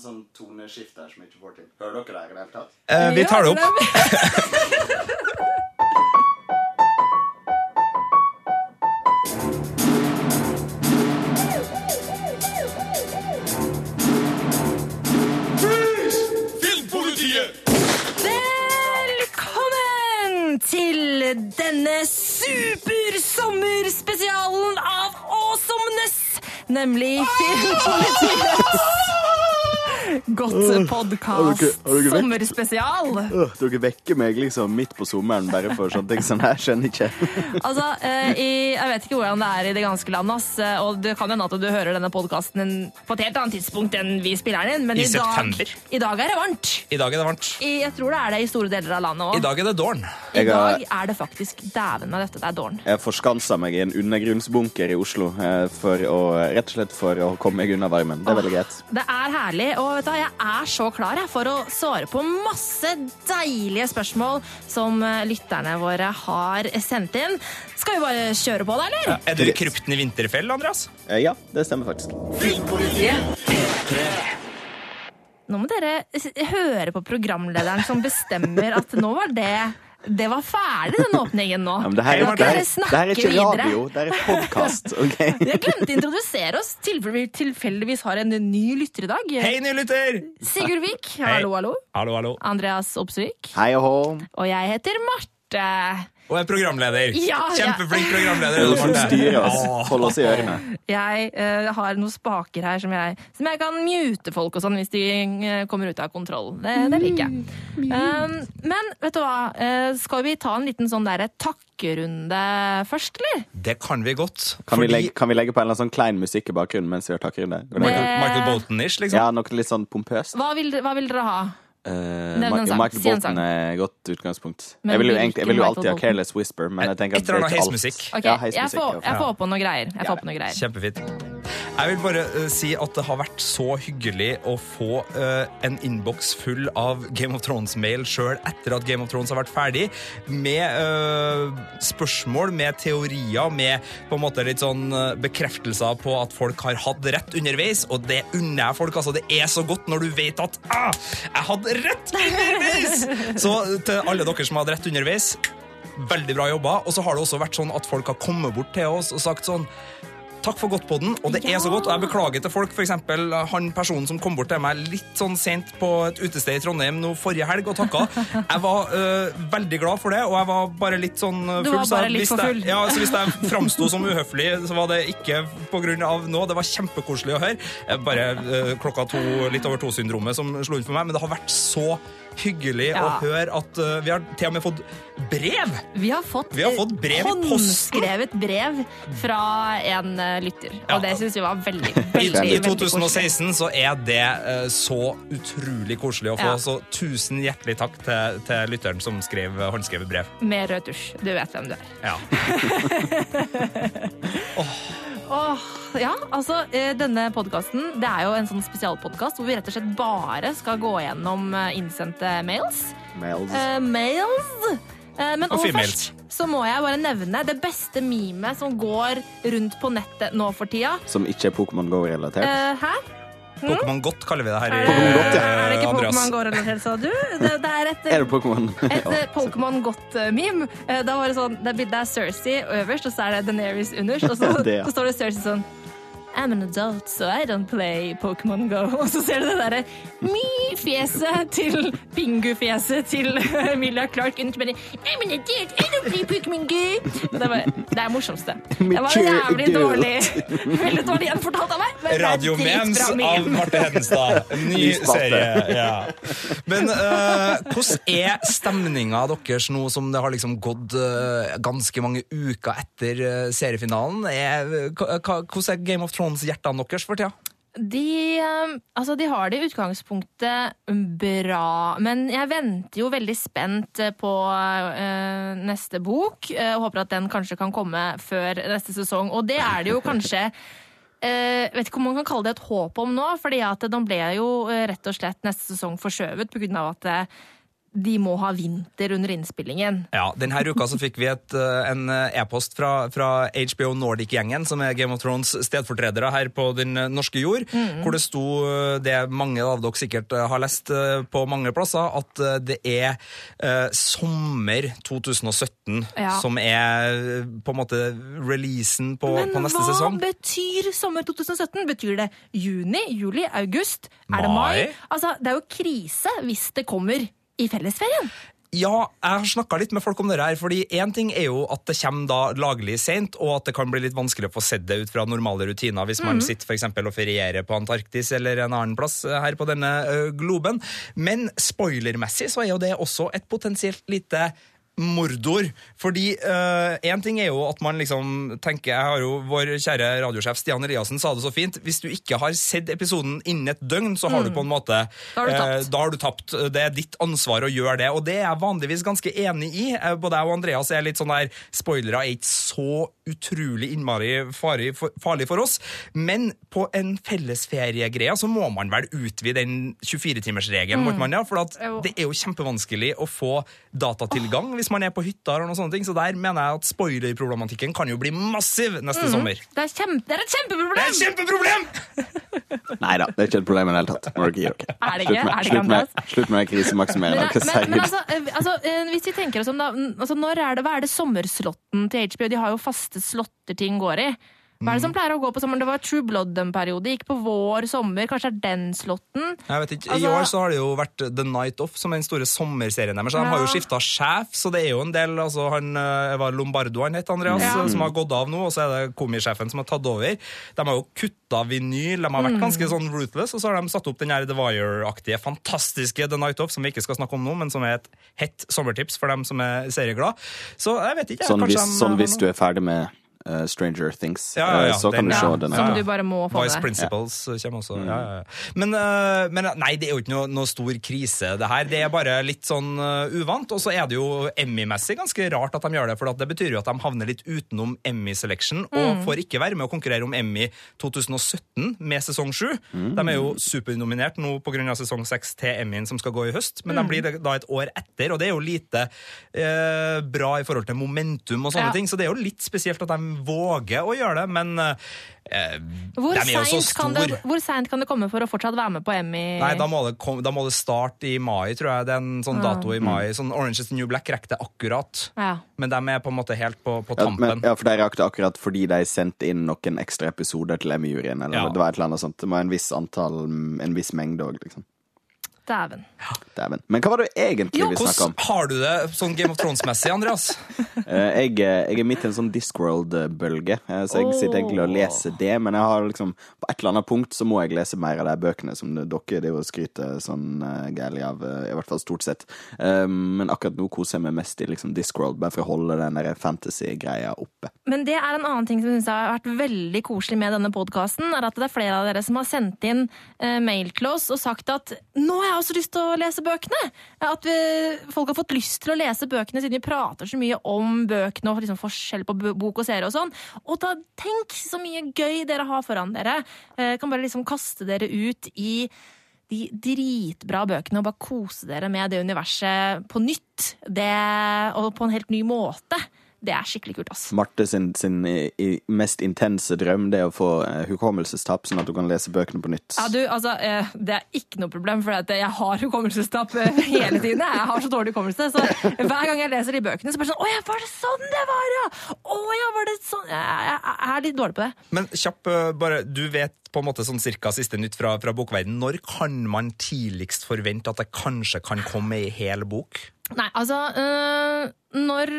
en sånn toneskift der som ikke får til. Hører dere det i det hele tatt? Eh, vi tar det opp. Velkommen til denne supersommerspesialen av Awesomeness, nemlig Filmpolitiets Godt podkast sommerspesial. Øh, dere vekker meg liksom midt på sommeren bare for sånne ting som jeg skjønner ikke. Altså, eh, i, Jeg vet ikke hvordan det er i det ganske land, ass, eh, og det kan hende at du hører denne podkasten på et helt annet tidspunkt enn vi spiller den inn, men I i, dag, september. i dag er det varmt. I dag er det varmt. I, jeg tror det er det i store deler av landet òg. I dag er det dårn. I dag er det faktisk dæven meg dette, det er dårn. Jeg forskansa meg i en undergrunnsbunker i Oslo eh, for å, rett og slett for å komme meg unna varmen. Det er veldig greit. Det er herlig, og vet du, hva, jeg er så klar for å svare på masse deilige spørsmål som eh, lytterne våre har sendt inn. Skal vi bare kjøre på, da, eller? Er du krypten i Vinterfell, Andreas? Eh, Ja, det stemmer faktisk. Nå må dere høre på programlederen som bestemmer at nå var det det var ferdig, den åpningen nå. Ja, men det her, er- det her, det her er ikke radio, det her er podkast. Okay? Jeg glemte å introdusere oss, tilfelle vi tilfeldigvis har en ny lytter i dag. Hei, ny lytter! Sigurd Vik, hallo, hallo. Hallo, hallo. Andreas Opsvik. Hei og hå. Og jeg heter Marte. Og er programleder. Ja, ja. Kjempeflink programleder. Det er du som styrer oss. Åh. Hold oss i ørene. Jeg uh, har noen spaker her som jeg, som jeg kan mute folk og sånn hvis de eh, kommer ut av kontroll. Det, det liker jeg. Um, men vet du hva, uh, skal vi ta en liten sånn derre takkerunde først, eller? Det kan vi godt. Kan, vi legge, kan vi legge på en eller annen sånn klein musikk i bakgrunnen mens vi gjør takkerunde? Det? Michael, Michael Bolton-ish, liksom. Ja, noe litt sånn pompøst. Hva vil, hva vil dere ha? Eh, Nevn en Michael, sang. Michael Si en Bolton sang. er et godt utgangspunkt. Men Jeg vil jo, egentlig, jeg vil jo alltid ha Careless Whisper, men jeg tenker at eller annet break heismusikk. Jeg, får, jeg får på noe greier. Jeg får på noe greier. Kjempefint. Jeg vil bare uh, si at det har vært så hyggelig å få uh, en innboks full av Game of Thrones-mail sjøl etter at Game of Thrones har vært ferdig, med eh, spørsmål, med teorier, med på en måte litt sånn bekreftelser på at folk har hatt rett underveis, og det unner jeg folk. altså Det er så godt når du vet at ah, jeg hadde rett underveis! Så til alle dere som hadde rett underveis, veldig bra jobba. Og så har det også vært sånn at folk har kommet bort til oss og sagt sånn Takk for godt på den, og det Ja. er så godt. Og jeg beklager til folk, for eksempel han personen som kom bort til meg litt sånn sent på et utested i Trondheim nå forrige helg og takka. Jeg var øh, veldig glad for det, og jeg var bare litt sånn full. Du var var så bare litt for jeg- full. Ja, så hvis jeg framsto som uhøflig, så var det ikke av nå. Det var kjempekoselig å høre. Eh, Bare øh, klokka to, litt over to-syndromet som slo inn for meg, men det har vært så hyggelig å høre at uh, vi har til og med fått brev. Vi har fått, Vi har fått brev håndskrevet brev fra en uh, lytter, Ja. og det syns vi var veldig, veldig, I veldig 2016 så er det uh, så utrolig koselig å få, Ja. så tusen hjertelig takk til, til lytteren som skrev håndskrevet brev. Med rød tusj. Du vet hvem du er. Ja. Åh, ja, altså eh, Denne podkasten det er jo en sånn spesialpodkast hvor vi rett og slett bare skal gå gjennom eh, innsendte mails. Mails. Eh, mails. Eh, men Og først så må jeg bare nevne det beste memet som går rundt på nettet nå for tida. Som ikke er Pokémon GO-relatert. Eh, hæ? Pokémon Godt kaller vi det her i Er Pokémon Godt, ja. er det ikke. Pokémon Go-relatert, sa du? Det, det er et, Er det Pokémon? et eh, Pokémon Godt-meme. Eh, Da var det sånn, det er Cersei øverst, og så er det Daenerys underst. Og så, Det, ja. så står det Cersei sånn I'm an adult, so I don't play Pokémon Go. Og så ser du det derre mi-fjeset til Pingu-fjeset til Emilia Clark. Bare I'm an adult, I don't play Pokémon Go. Det, var, det er det morsomste. Det var jævlig dårlig Veldig dårlig gjenfortalt av meg. men Radiomens av. Marte Hedenstad. Ny serie. Ja. Men uh, hvordan er stemninga deres nå som det har liksom gått uh, ganske mange uker etter uh, seriefinalen? Er, hvordan er Game of Thrones-hjertene deres for tida? De, eh, altså de har det i utgangspunktet bra, men jeg venter jo veldig spent på eh, neste bok. eh, og håper at den kanskje kan komme før neste sesong. Og det er det jo kanskje eh, vet ikke om man kan kalle det et håp om nå, fordi at den ble jo rett og slett neste sesong forskjøvet pga. at de må ha vinter under innspillingen. Ja, Denne uka så fikk vi et, eh, en eh, e-post fra, fra HBO Nordic-gjengen, som er Game of Thrones stedfortredere her på den eh, norske jord, hvor det sto det mange av dere sikkert har lest på mange plasser, at det er eh, sommer 2017 Ja. som er på en måte releasen på, Men på neste hva betyr sommer 2017? Betyr det juni, juli, august? Er det Mai? mai? Altså, det er jo krise hvis det kommer i fellesferien. Ja, jeg har snakka litt med folk om det her. fordi Én ting er jo at det kommer da laglig seint, og at det kan bli litt vanskelig å få sett det ut fra normale rutiner hvis man sitter for eksempel, og ferierer på Antarktis eller en annen plass eh, her på denne globen. Men spoilermessig så er jo det også et potensielt lite mordor. Fordi én ting er jo at man liksom tenker Jeg har jo vår kjære radiosjef Stian Eliassen sa det så fint. Hvis du ikke har sett episoden innen et døgn, så har du på en måte Da har eh, da har du tapt. Det er ditt ansvar å gjøre det, og det er jeg vanligvis ganske enig i. Eh, Både jeg og Andreas er litt sånn der Spoilere er ikke så utrolig innmari farlig for, farlig for oss, men på en fellesferiegreie så må man vel utvide den 24-timersregelen, mm. ja? For at det er jo kjempevanskelig å få datatilgang hvis man er på hytta eller noe sånne ting, så der mener jeg at spoilerproblematikken kan jo bli massiv neste sommer. Det er, kjempe, det er et Det er et kjempeproblem! Nei da, det er ikke et problem i det hele tatt. Må dere gi dere. Er det Slutt ikke? med- Er det Slutt med, slutt med krisemaksimering. Men, men, men altså, eh, altså, eh, hvis vi tenker oss om da, mm, altså, når er det, Hva er det sommerslotten til HBO? De har jo faste slotter ting går i. Hva er det som pleier å gå på sommeren? Det var True Blood en periode. Gikk på vår, sommer. Kanskje er den slotten? Jeg vet ikke, I Altså- år så har det jo vært The Night Off, som er den store sommerserien deres. så De har jo skifta sjef, så det er jo en del altså han, eh, var Lombardo han het, Andreas, Ja. som har gått av nå, og så er det komisjefen som har tatt over. De har jo kutta vinyl, de har vært ganske sånn ruthless, og så har de satt opp den her The Wire-aktige, fantastiske The Night Off, som vi ikke skal snakke om nå, men som er et hett sommertips for dem som er serieglad. Så jeg vet ikke. jeg, Sånn hvis, de sånn hvis du er ferdig med eh, Stranger Things, Ja, ja, ja, eh, så kan den- du ja. se den. Som du bare må få Vice med deg. Principles kommer også. Ja, ja, ja. Men, uh, men nei, det er jo ikke noe, noe stor krise, det her. Det er bare litt sånn uh, uvant. Og så er det jo Emmy-messig ganske rart at de gjør det, for det betyr jo at de havner litt utenom Emmy-selection og får ikke være med å konkurrere om Emmy 2017 med sesong 7. De er jo supernominert nå pga. sesong 6 til Emmyen som skal gå i høst, men de blir da et år etter, og det er jo lite eh, bra i forhold til momentum og sånne Ja. ting, så det er jo litt spesielt at de våger å gjøre det, men eh, Hvor de er jo så seint kan, store. det- hvor seint kan det komme for å fortsatt være med på Emmy? Nei, da må, det kom, da må det starte i mai, tror jeg. Det er en sånn dato i mai. Sånn Orange is the New Black rekker det akkurat. Ja. Men de er på en måte helt på, på Ja, tampen. men, ja, for de rakk det akkurat fordi de sendte inn noen ekstra episoder til Emmy-juryen. Eller Ja. det var et eller annet sånt. Det var en viss antall, en viss mengde òg, liksom. Dæven. Dæven. Men hva var det egentlig Jo, vi snakka om? hvordan har du det sånn Game of Thrones-messig, Andreas? Eh, Jeg, eh, jeg er midt i en sånn Discworld-bølge, eh, så jeg sitter egentlig og leser det. Men jeg har liksom, på et eller annet punkt så må jeg lese mer av de bøkene som dere driver å skryter sånn uh, gærlig av, i hvert fall stort sett. Eh, men akkurat nå koser jeg meg mest i liksom Discworld, bare for å holde den fantasy-greia oppe. Men det er en annen ting som jeg har vært veldig koselig med denne podkasten, er at det er flere av dere som har sendt inn mail til oss og sagt at nå er jeg også lyst til å lese bøkene! At vi, folk har fått lyst til å lese bøkene siden vi prater så mye om bøkene og liksom forskjell på bok og serie og sånn. Og da tenk så mye gøy dere har foran dere. Eh, kan bare liksom kaste dere ut i de dritbra bøkene og bare kose dere med det universet på nytt. Det, og på en helt ny måte. Det er skikkelig kult, ass. Marte sin, sin i, i mest intense drøm det er å få eh, hukommelsestap, sånn at du kan lese bøkene på nytt. Ja, du, altså, eh, Det er ikke noe problem, for jeg har hukommelsestap eh, hele tiden. Jeg har så dårlig hukommelse, så hver gang jeg leser de bøkene, så bare sånn Å ja, var det sånn det var, ja? Å ja, var det sånn Jeg, jeg, jeg er litt dårlig på det. Men kjapp, øh, bare, du vet på en måte sånn cirka siste nytt fra, fra bokverden. Når kan man tidligst forvente at det kanskje kan komme ei hel bok? Nei, altså øh, Når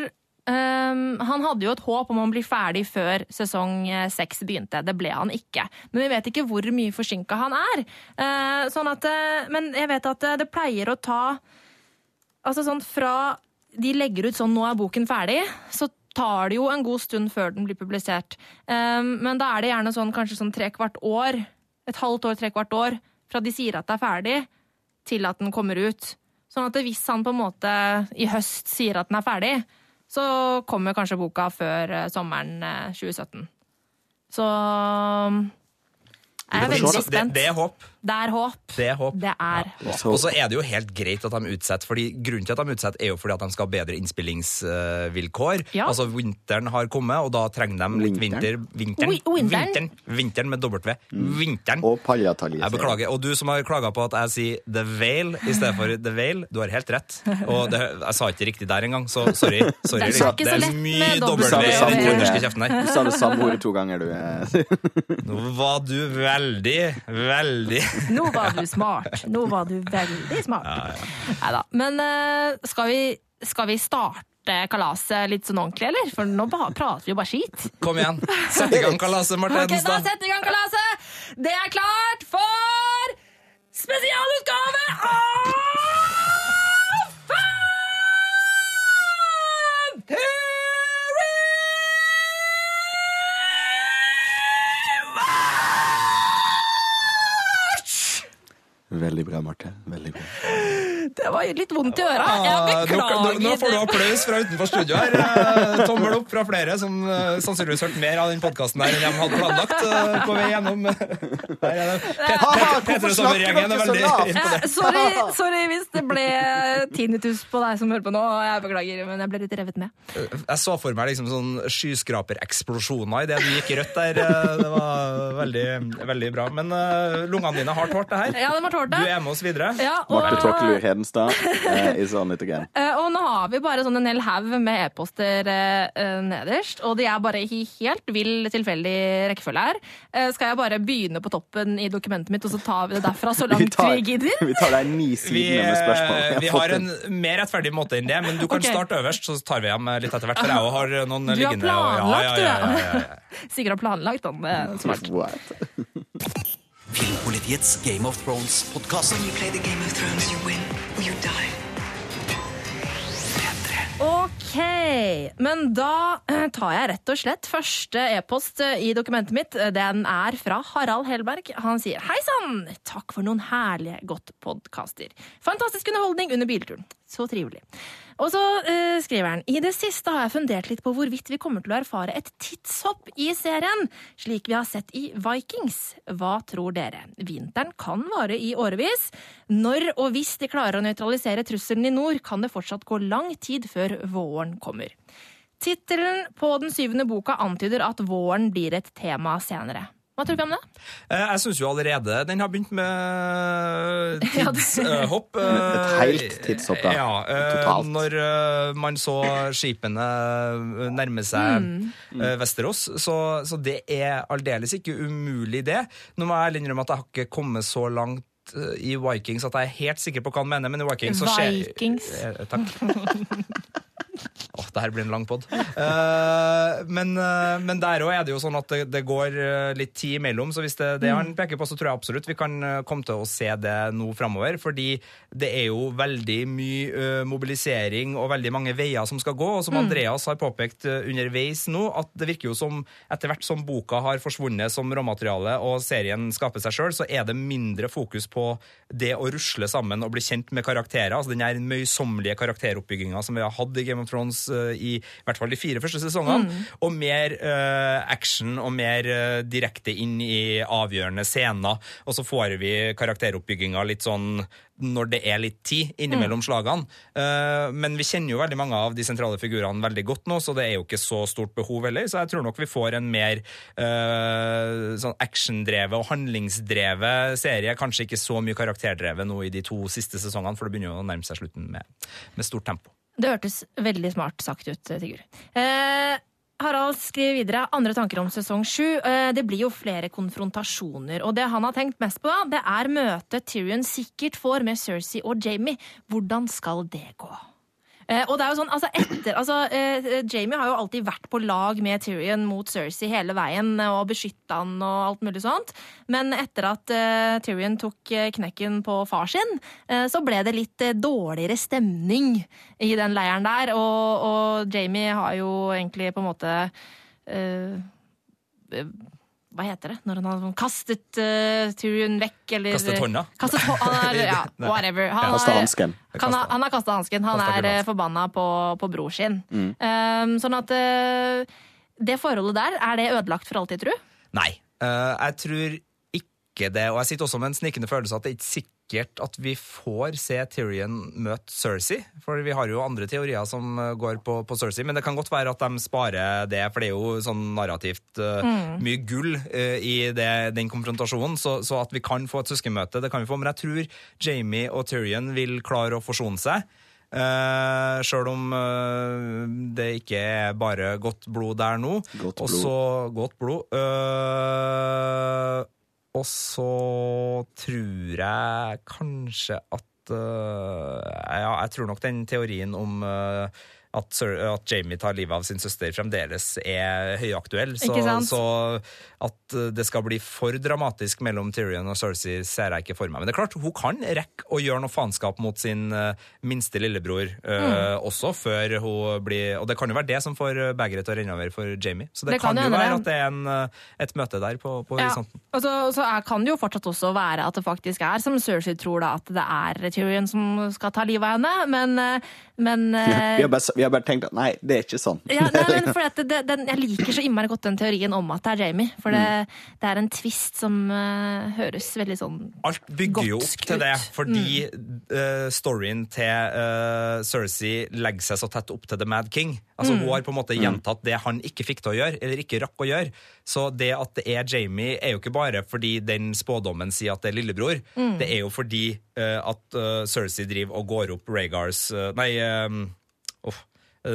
øhm, Han hadde jo et håp om å bli ferdig før sesong eh, seks begynte. Det ble han ikke. Men vi vet ikke hvor mye forsinka han er. Uh, sånn at, eh, men jeg vet at det pleier å ta Altså sånn fra de legger ut sånn 'nå er boken ferdig', så tar det jo en god stund før den blir publisert. Um, men da er det gjerne sånn kanskje sånn tre kvart år, et halvt år, tre kvart år, fra de sier at det er ferdig, til at den kommer ut. Sånn at hvis han på en måte i høst sier at den er ferdig, så kommer kanskje boka før eh, sommeren eh, 2017. Så um, jeg er veldig spent. Det, det er håp. Det er håp. Det er håp. Det er håp. Og så er det jo helt greit at de utsetter, fordi grunnen til at de utsetter er jo fordi at de skal ha bedre innspillingsvilkår. Ja. Altså Vinteren har kommet, og da trenger de litt vinter. Vinteren? Vinteren. Vinteren? Med W. Vinteren. Og Paljatalje. Jeg beklager. Og du som har klaga på at jeg sier The Vale i stedet for The Vale, du har helt rett. Og det, jeg sa ikke riktig der engang, så sorry. sorry. Det er ikke det er mye W i den trønderske kjeften her. Du sa det samme ordet to ganger, du. Nå var du veldig, veldig Nå var du smart. Nå var du veldig smart. Neida. Men eh, skal, vi, skal vi starte kalaset litt sånn ordentlig, eller? For nå prater vi jo bare skit. Kom igjen. Sett i gang kalaset, Ok, Da Martenstad. setter vi i gang kalaset! Det er klart for spesialutgave av Veldig bra, Marte. Veldig bra. Det var litt vondt i øra. Ah, Jeg nå, nå, nå får du beklager. applaus fra utenfor studio her. Eh, Tommel opp fra flere som eh, sannsynligvis hørte mer av den podkasten enn de hadde planlagt eh, på vei gjennom. Her er det Pet- Pet- Petter og sommergjengen er veldig dere så lavt? Ja, sorry, sorry hvis det ble tinnitus på deg som hører på nå. Jeg beklager, men jeg ble litt revet med. Jeg så for meg liksom sånn skyskrapereksplosjoner idet du gikk rødt der. Det var veldig, veldig bra. Men lungene dine har tålt det her. Ja, det var tålt Du det. er med oss videre. Ja, og, Marte Tråkkelur Hedenstad uh, is on it again. eh, og nå har vi bare sånn en hel haug med e-poster eh, eh, nederst, og de er bare i helt vill tilfeldig rekkefølge her. Eh, skal jeg bare begynne på toppen i dokumentet mitt, og så tar vi det derfra så langt vi, gidder? vi tar de ni Vi, sidene med spørsmål. Vi, vi har en mer rettferdig måte enn det, men du kan okay. starte øverst, så tar vi dem litt etter hvert. For jeg har noen Du har Du har planlagt, du, ja, ja, ja, ja, ja. Sigurd har planlagt den. Er smart. What? Filmpolitiets Game of Thrones-podkast. When you play the Game of Thrones, you win or you die. Ok, men da eh, tar jeg rett og slett første e-post eh, i dokumentet mitt. Den er fra Harald Helberg. Han sier Hei sann! Takk for noen herlige godt podkaster. Fantastisk underholdning under bilturen. Så trivelig. Og så uh, skriver han I det siste har jeg fundert litt på hvorvidt vi kommer til å erfare et tidshopp i serien, slik vi har sett i Vikings. Hva tror dere? Vinteren kan vare i årevis. Når og hvis de klarer å nøytralisere trusselen i nord, kan det fortsatt gå lang tid før våren kommer. Tittelen på den syvende boka antyder at våren blir et tema senere. Hva tror du om det? Eh, Jeg syns jo allerede den har begynt med tidshopp. Et helt tidshopp, da. Ja, eh, Totalt. Når eh, man så skipene nærme seg Mm. eh, Vesterås, så, så det er aldeles ikke umulig, det. Nå må jeg innrømme at jeg har ikke kommet så langt eh, i Vikings at jeg er helt sikker på hva han mener, men i Vikings så skjer Vikings. Eh, Takk. Åh, det her blir en lang pod. men, uh, men der òg er det jo sånn at det, det går eh, litt tid imellom, så hvis det er det han peker på, så tror jeg absolutt vi kan eh, komme til å se det nå framover. Fordi det er jo veldig mye uh, mobilisering og veldig mange veier som skal gå. Og som Andreas har påpekt eh, underveis nå, at det virker jo som etter hvert som boka har forsvunnet som råmateriale og serien skaper seg sjøl, så er det mindre fokus på det å rusle sammen og bli kjent med karakterer. altså Den her møysommelige karakteroppbygginga som vi har hatt i Game of Thrones eh, i, i hvert fall de fire første sesongene. Og mer eh, action og mer eh, direkte inn i avgjørende scener. Og så får vi karakteroppbygginga litt sånn når det er litt tid innimellom slagene. Eh, men vi kjenner jo veldig mange av de sentrale figurene veldig godt nå, så det er jo ikke så stort behov heller. Så jeg tror nok vi får en mer uh, sånn actiondrevet og handlingsdrevet serie. Kanskje ikke så mye karakterdrevet nå i de to siste sesongene, for det begynner jo å nærme seg slutten med, med stort tempo. Det hørtes veldig smart sagt ut, Sigurd. Eh, Harald skriver videre andre tanker om sesong sju. Eh, det blir jo flere konfrontasjoner. Og det han har tenkt mest på, da, det er møtet Tyrion sikkert får med Cersei og Jamie. Hvordan skal det gå? Eh, og det er jo sånn, altså etter, altså eh, Jamie har jo alltid vært på lag med Tyrion mot Cersei hele veien og beskytta han og alt mulig sånt. Men etter at eh, Tyrion tok eh, knekken på far sin, eh, så ble det litt eh, dårligere stemning i den leiren der. Og, og Jamie har jo egentlig på en måte eh, eh, hva heter det når han har kastet uh, Tyrion vekk, eller Kastet hånda? Kastet hå han er, ja, whatever. Han Kasta har- hansken. han har, har kasta hansken. Han er gulvhansk. eh, forbanna på, på bror sin. Um, sånn at uh, det forholdet der, er det ødelagt for alltid, tru? Nei. Uh, jeg tror ikke det. Og jeg sitter også med en snikende følelse at det er ikke sikkert at vi får se Tyrion møte Cersei. For vi har jo andre teorier som eh, går på, på Cersei, men det kan godt være at de sparer det, for det er jo sånn narrativt eh, mye gull uh, i det, den konfrontasjonen. Så, så at vi kan få et søskenmøte, det kan vi få. Men jeg tror Jamie og Tyrion vil klare å forsone seg. Uh, Sjøl om uh, det ikke er bare godt blod der nå. Godt blod. Også godt blod. Eh, og så tror jeg kanskje at uh, Ja, jeg tror nok den teorien om eh, at, Sir, at Jamie tar livet av sin søster fremdeles er høyaktuell. Så, Ikke sant? så at eh, det skal bli for dramatisk mellom Tyrion og Cersei, ser jeg ikke for meg. Men det er klart, hun kan rekke å gjøre noe faenskap mot sin eh, minste lillebror eh, Mm. også, før hun blir Og det kan jo være det som får begeret til å renne over for Jamie. Så det, Det kan kan, jo være det. at det er en, et møte der på, på Ja. horisonten. Og så, så er, kan det jo fortsatt også være at det faktisk er som Cersei tror, da, at det er Tyrion som skal ta livet av henne, men, men eh, Vi har, bare, vi har bare tenkt at nei, det er ikke sånn. ja, nei, men for at det, den, Jeg liker så innmari godt den teorien om at det er Jamie. For det, Mm. det er en twist som uh, høres veldig sånn Alt bygger jo opp til det, fordi fordi uh, storyen til eh, Cersei legger seg så tett opp til The Mad King. Altså Hun har på en måte gjentatt det han ikke fikk til å gjøre, eller ikke rakk å gjøre. Så det at det er Jamie, er jo ikke bare fordi den spådommen sier at det er lillebror. Det er jo fordi at Cersei driver og går opp Rhaegars eh, Nei, um,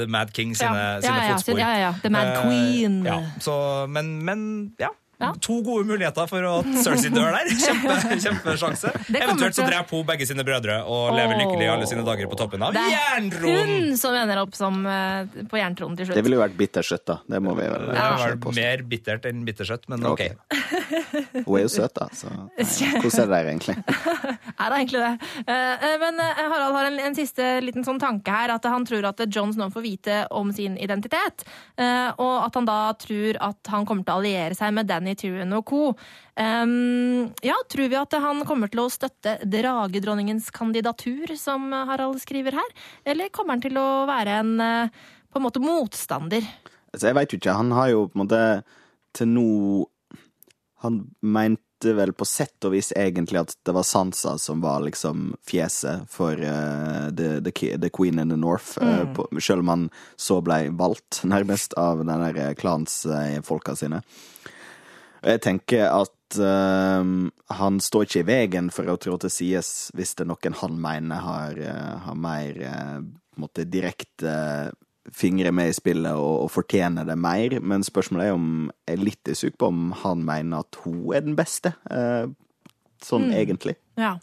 Mad King sine, Ja, sine ja, ja, fotspor. ja, ja, ja. The Mad Queen. Queen. Ja, så, men, men ja. Ja. To gode muligheter for at Cersei dør der. Kjempe, kjempesjanse. Eventuelt så dreper hun begge sine brødre og lever lykkelig alle sine dager på toppen av Det er jerntronen! hun som ender opp som eh, på jerntronen til slutt. Det ville jo vært bittersøtt, da. Det må vi vel ja. Det mer bittert enn bittersøtt, men ok. Hun er jo søt, da. Så hvordan er det der egentlig? Er det egentlig det? Eh, eh, Men Harald har en, en siste liten sånn tanke her, at han tror at John Snow får vite om sin identitet. eh, Og at han da tror at han kommer til å alliere seg med Danny Tyrion og co. Um, ja, tror vi at han kommer til å støtte dragedronningens kandidatur, som Harald skriver her? Eller kommer han til å være en eh, på en måte motstander? Altså, jeg veit jo ikke. Han har jo på en måte til nå Han mente vel på sett og vis egentlig at det var Sansa som var liksom fjeset for uh, the, the, the Queen in the North, mm. uh, på, selv om han så blei valgt, nærmest, av den der klansfolka sine. Og jeg tenker at uh, han står ikke i veien for å trå til sides hvis det er noen han mener har, eh, har mer uh, direkte fingre med i spillet og, og fortjener det mer, men spørsmålet er om jeg er litt usikker på om han mener at hun er den beste, eh, sånn egentlig. Ja.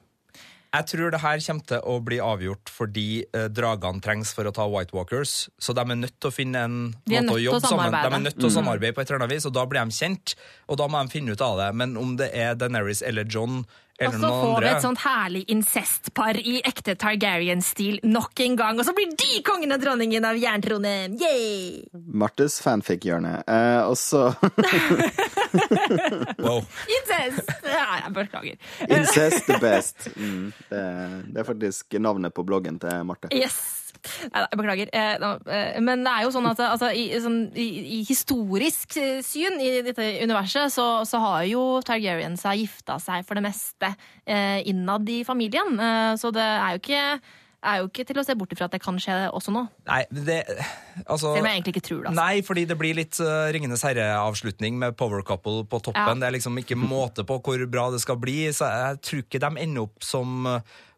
Jeg tror det her kommer til å bli avgjort fordi eh, dragene trengs for å ta White Walkers, så de er nødt til å finne en De er måte å jobbe å sammen. De er nødt til å samarbeide på et eller annet vis, og da blir de kjent, og da må de finne ut av det. Men om det er Daenerys eller John Og så får vi et sånt herlig incestpar i ekte Targaryen-stil nok en gang. Og så blir de kongen og dronningen av jerntronen! Yay! Martes fanfic-hjørne. Eh, og så Wow. Incest! Ja, jeg beklager. Incest the best. Mm, det, det er faktisk navnet på bloggen til Marte. Yes! Nei, jeg beklager. Eh, eh, Men det er jo sånn at altså, i, sånn, i, i historisk eh, syn i dette universet, så, så har jo Targaryens gifta seg for det meste eh, innad i familien. Eh, så det er jo ikke er jo ikke til å se bort ifra at det kan skje også nå. Nei, det Altså Selv om jeg egentlig ikke tror det. Altså. Nei, fordi det blir litt uh, Ringenes herre-avslutning med power couple på toppen. Ja. Det er liksom ikke måte på hvor bra det skal bli. Så jeg tror ikke de ender opp som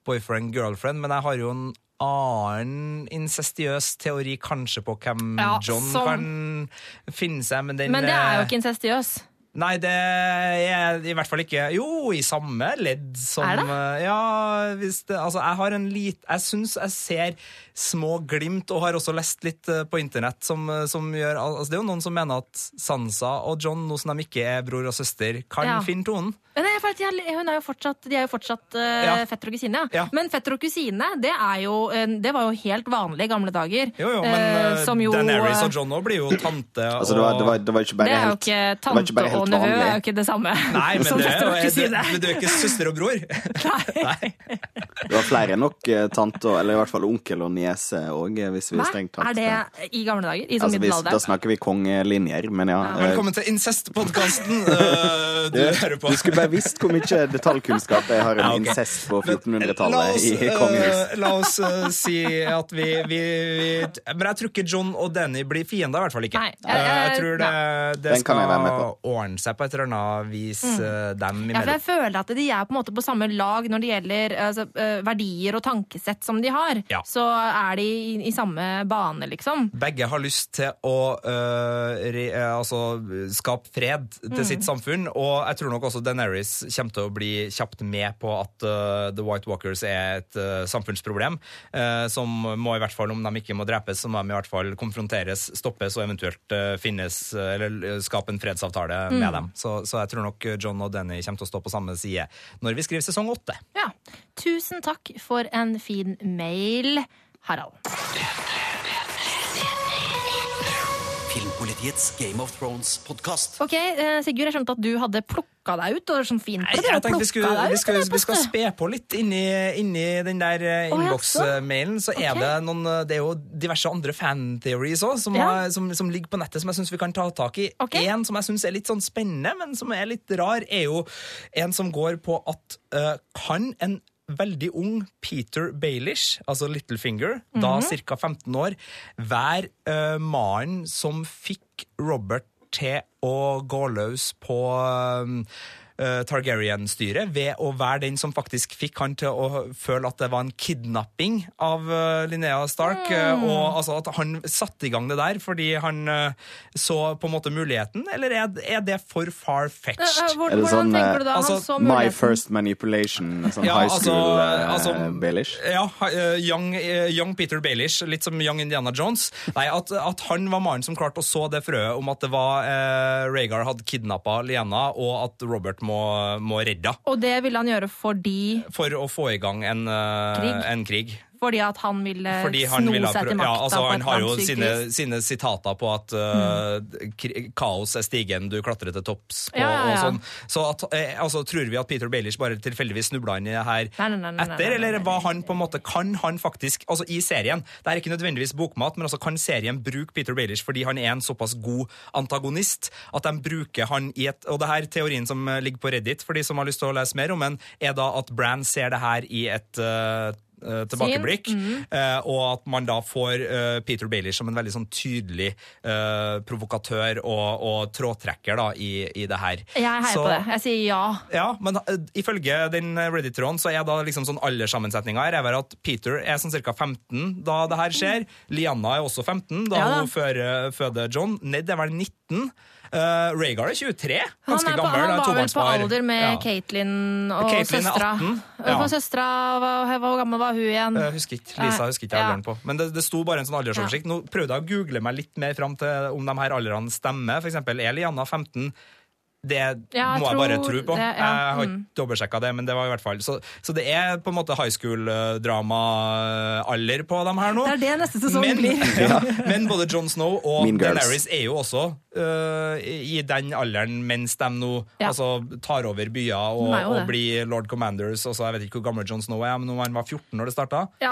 boyfriend-girlfriend, men jeg har jo en annen incestiøs teori kanskje på hvem Ja, John som- kan finne seg, men den Men det er jo eh, ikke incestiøs. Nei, det er i hvert fall ikke Jo, i samme ledd som Er det? eh, Ja, hvis det Altså, jeg har en lit Jeg syns jeg ser små glimt, og har også lest litt eh, på internett som, eh, som gjør Altså, det er jo noen som mener at Sansa og John, nå som de ikke er bror og søster, kan Ja. finne tonen. Men jeg, for at de er, hun er jo fortsatt, de er jo fortsatt uh, Ja. fetter og kusine. Ja. Men fetter og kusine, det, er jo, det var jo helt vanlig i gamle dager. Jo, jo, men eh, jo, Daenerys og John òg blir jo tante og Altså, det var, det var, det var ikke bare Det jo helt ikke det var ikke bare helt og nevø er jo ikke det samme Nei, men det er, og jo- det, men du er ikke søster og bror. Nei. Du har flere enn nok eh, tante, eller i hvert fall onkel og niese òg, hvis vi Hva? strengt tatt Er det i gamle dager? I sånn Altså, hvis, da snakker vi kongelinjer, men ja. eh, Velkommen til incestpodkasten uh, du hører på. Du skulle bare visst hvor mye detaljkunnskap jeg har om Ja, okay. incest på La 1400-tallet i kongehus. eh, la oss uh, si at vi, vi, vi Men jeg tror ikke John og Danny blir fiender, i hvert fall ikke. Nei, jeg, jeg, jeg- tror det, det skal ordne seg på et eller annet vis eh, dem imellom. Ja, for jeg føler at de er på en måte på samme lag når det gjelder altså, eh, verdier og tankesett som de har. Ja. Så er de i, i samme bane, liksom. Begge har lyst til å øh, re, altså, skape fred til Mm. sitt samfunn, og jeg tror nok også Daenerys kommer til å bli kjapt med på at uh, The White Walkers er et uh, samfunnsproblem, uh, som må i hvert fall, om de ikke må drepes, så må de i hvert fall konfronteres, stoppes og eventuelt finnes, eller skape en fredsavtale Mm. med dem. Så, så jeg tror nok John og Danny kommer til å stå på samme side når vi skriver sesong åtte. Ja. Tusen takk for en fin mail, Harald. Filmpolitiets Game of Thrones-podkast. Ok, eh, Sigurd, jeg skjønte at du hadde plukka deg ut. og det er sånn fint Nei, jeg tenkte vi skulle, vi skal, vi skal spe på litt inni, inni den der Å, innboksmailen. Så er Ok. det noen eh, Det er jo diverse andre fan-theories òg, som, Ja. som, som ligger på nettet, som jeg syns vi kan ta tak i. Ok. En som jeg syns er litt sånn spennende, men som er litt rar, er jo en som går på at uh, kan en veldig ung Peter Baelish, altså Littlefinger, da Mhm. ca. 15 år, være uh, mannen som fikk Robert til å gå løs på um, Targaryen-styret ved å være den som faktisk fikk han til å føle at det var en kidnapping av eh, Linnea Stark. eh, Mm. Og altså at han satte i gang det der fordi han eh, så på en måte muligheten, eller er, er det for Eh, eh, far-fetched? hvor- Er det Hvordan sånn, tenker eh, du da? altså, Han så My. First Manipulation, sånn Ja, high altså, school eh, altså- Baelish. Ja, eh, young, eh, young Peter Baelish, litt som Young Indiana Jones. Nei, At, at han var mannen som klarte å så det frøet om at det var uh, Rhaegar hadde kidnappa Liena, og at Robert må, må redde Og det ville han gjøre fordi, for å få i gang en, eh, Krig? en krig. Fordi at han ville han sno seg til makta. ja, altså, Han har jo sine, sine sitater på at uh, kri- kaos er stigen du klatrer til topps på. Ja, ja, ja. og sånn. Så at, eh, altså, tror vi at Peter Baelish bare tilfeldigvis snubla inn i det her Nei, nei, nei, etter, eller hva han på en måte Kan han faktisk Altså, i serien Det er ikke nødvendigvis bokmat, men altså kan serien bruke Peter Baelish fordi han er en såpass god antagonist at de bruker han i et Og det her teorien som eh, ligger på Reddit, for de som har lyst til å lese mer om den, er da at Bran ser det her i et eh, tilbakeblikk, Mm. eh, og at man da får eh, Peter Bailey som en veldig sånn tydelig eh, provokatør og, og trådtrekker da i, i det her. Jeg heier på det. Jeg sier ja. ja, men ifølge den Reddit-tråden så er da liksom sånn alderssammensetninga her er at Peter er sånn ca. 15 da det her skjer. Lianna er også 15 da Ja hun føder John. Ned er vel 19. Uh, Rhaegar er 23. Han, Ganske er på, gammel. han var vel på alder med Ja. Caitlyn og Caitlyn er søstera. 18, ja. Søstera, Hvor gammel var hun igjen? Jeg husker ikke, Lisa husker ikke Ja. alderen på. Men det, det sto bare en sånn aldersoversikt. Nå prøvde jeg å google meg litt mer fram til om de her aldrene stemmer. For eksempel, er Lianna 15? Det Ja, må jeg bare tro på. det, ja. Jeg har Mm. ikke dobbeltsjekka det, men det var i hvert fall Så, så det er på en måte high school-drama-alder på dem her nå. Det er det neste sesong men, blir. ja, men både Jon Snow og Daenerys er jo også uh, i den alderen mens de nå Ja. altså, tar over byer og, og blir Lord Commanders. Også, jeg vet ikke hvor gammel Jon Snow er, men han var 14 når det starta. I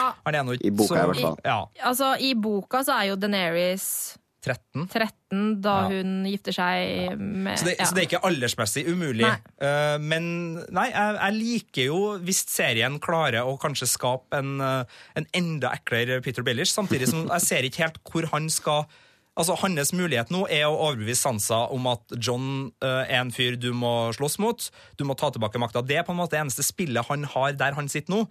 boka, så- i hvert fall. Ja, altså I boka så er jo Daenerys 13. 13 da Ja. hun gifter seg med Så det, ja. så det er ikke aldersmessig umulig. Nei. Uh, men nei, jeg, jeg liker jo hvis serien klarer å kanskje skape en, eh, en enda eklere Peter Baelish, samtidig som jeg ser ikke helt hvor han skal Altså, Hans mulighet nå er å overbevise Sansa om at John uh, er en fyr du må slåss mot. Du må ta tilbake makta. Det er på en måte det eneste spillet han har der han sitter nå.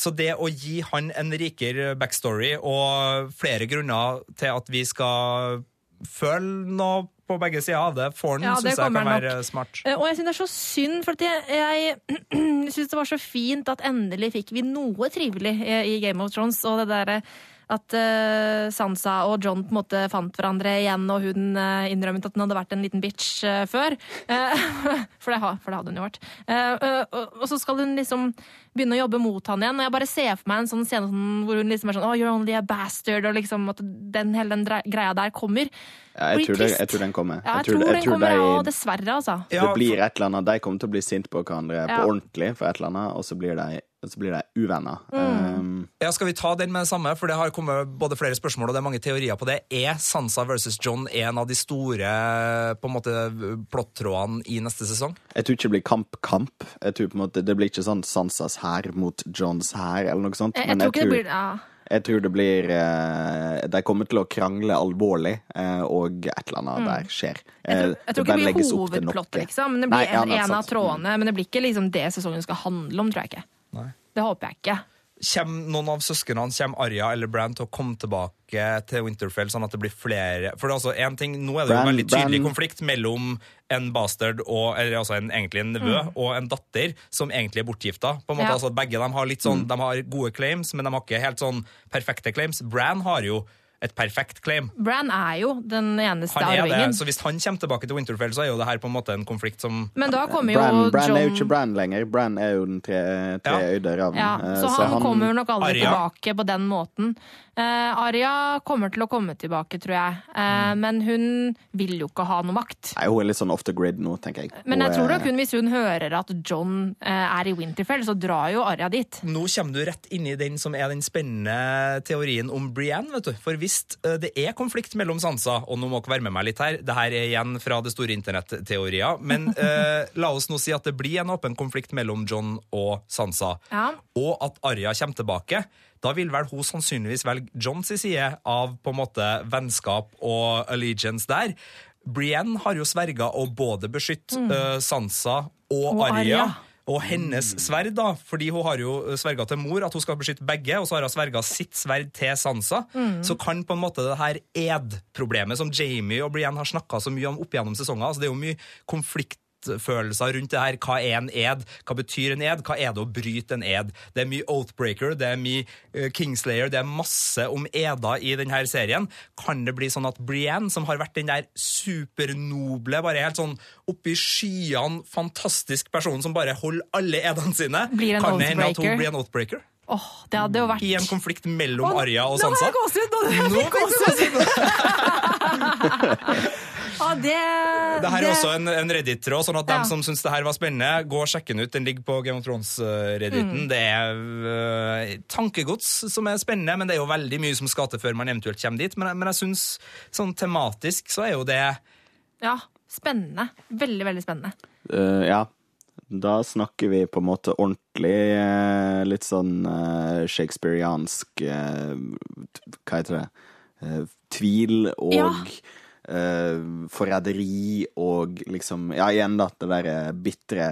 Så det å gi han en rikere backstory og flere grunner til at vi skal føle noe på begge sider av det, får han, Ja, syns jeg kan være være smart. Eh, Og jeg syns det er så synd, for jeg, jeg syns det var så fint at endelig fikk vi noe trivelig i, Game of Thrones. Og det derre at uh, Sansa og John på en måte fant hverandre igjen, og hun uh, innrømmet at hun hadde vært en liten bitch uh, før. For, det, for det hadde hun jo vært. Og, og så skal hun liksom begynne å jobbe mot han igjen. Og jeg bare ser for meg en sånn scene sånn, hvor hun liksom er sånn Oh, you're only a bastard, og liksom at den, hele den greia der kommer. Ja, jeg, tror det, jeg tror den kommer. Ja, jeg, tror, den kommer, ja, dessverre, altså. Ja, det blir et eller annet, De kommer til å bli sinte på hverandre Ja. på ordentlig for et eller annet, og så blir de og så blir de uvenner. Mm. Um, Ja, Skal vi ta den med det samme? For det har kommet både flere spørsmål og det er mange teorier på det. Er Sansa versus John en av de store på en måte plottrådene i neste sesong? jeg tror ikke det blir kamp-kamp. Jeg tror på en måte Det blir ikke sånn Sansas hær mot Johns hær, eller noe sånt. Jeg, jeg men tror ikke det blir ja. jeg tror det blir eh, De kommer til å krangle alvorlig, eh, og et eller annet der skjer. Mm. Jeg tror, Eh, jeg tror ikke det blir hovedplott, liksom. Men det blir Nei, en, men en av trådene. Men det blir ikke liksom det sesongen skal handle om, tror jeg ikke. Nei. Det håper jeg ikke. Kommer noen av søsknene, kommer Arya eller Bran til å komme tilbake til Winterfell, sånn at det blir flere For det er altså en ting, Nå er det jo en veldig tydelig Brand. konflikt mellom en bastard og eller altså en, egentlig en nevø Mm. og en datter som egentlig er bortgifta. På en måte, Ja. altså Begge de har litt sånn, de har gode claims, men de har ikke helt sånn perfekte claims. Bran har jo et perfekt claim. Bran er jo den eneste Han er det, arvingen. så Hvis han kommer tilbake til Winterfell, så er jo det her på en måte en konflikt som Men da kommer jo Bran, Bran John er jo ikke Bran lenger. Bran er jo den tre, tre Ja. øyde ravnen. Ja, så, så han, kommer nok aldri Arya. tilbake på den måten. Uh, Arya kommer til å komme tilbake, tror jeg. Uh, Mm. Men hun vil jo ikke ha noe makt. Nei, hun er litt sånn off the grid nå, tenker jeg. Men jeg Hun tror er- nok hun, hvis hun hører at John uh, er i Winterfell, så drar jo Arya dit. Nå kommer du rett inn i den som er den spennende teorien om Brienne. vet du. For hvis eh, det er konflikt mellom Sansa, og nå må dere være med meg litt her, det her er igjen fra det store internetteorier, men eh, la oss nå si at det blir en åpen konflikt mellom John og Sansa, Ja. og at Arya kommer tilbake. Da vil vel hun sannsynligvis velge Johns side av på en måte vennskap og allegiance der. Brienne har jo sverga å både beskytte eh, Sansa og, Og Arya. Arya. Og hennes sverd, da, fordi hun har jo sverga til mor at hun skal beskytte begge, og så har hun sverga sitt sverd til Sansa, så kan på en måte det her ed-problemet som Jamie og Brienne har snakka så mye om opp gjennom sesonger altså Det er jo mye konfliktfølelser rundt det her. Hva er en ed? Hva betyr en ed? Hva er det å bryte en ed? Det er mye Oathbreaker, det er mye eh, Kingslayer, det er masse om eder i denne serien. Kan det bli sånn at Brienne, som har vært den der supernoble, bare helt sånn oppi skyene, fantastisk person som bare holder alle edene sine, Blir en kan det hende at hun blir en Oathbreaker? Åh, det hadde jo vært I en konflikt mellom oh, Arja og Sansa? har! Nå fikk jeg gåsehud! ah, det, Det her er også en, en Reddit-tråd, sånn at Ja. dem som syns det her var spennende, gå og sjekk den ut. Den ligger på Game of Thrones-redditen. Mm. Det er uh, tankegods som er spennende, men det er jo veldig mye som skal til før man eventuelt kommer dit. Men, men jeg syns sånn tematisk så er jo det Ja, spennende. Veldig, veldig spennende. Uh, ja. Da snakker vi på en måte ordentlig eh, litt sånn eh, shakespeariansk eh, Hva heter det? Tvil og Ja. forræderi og liksom Ja, igjen, da, det derre bitre,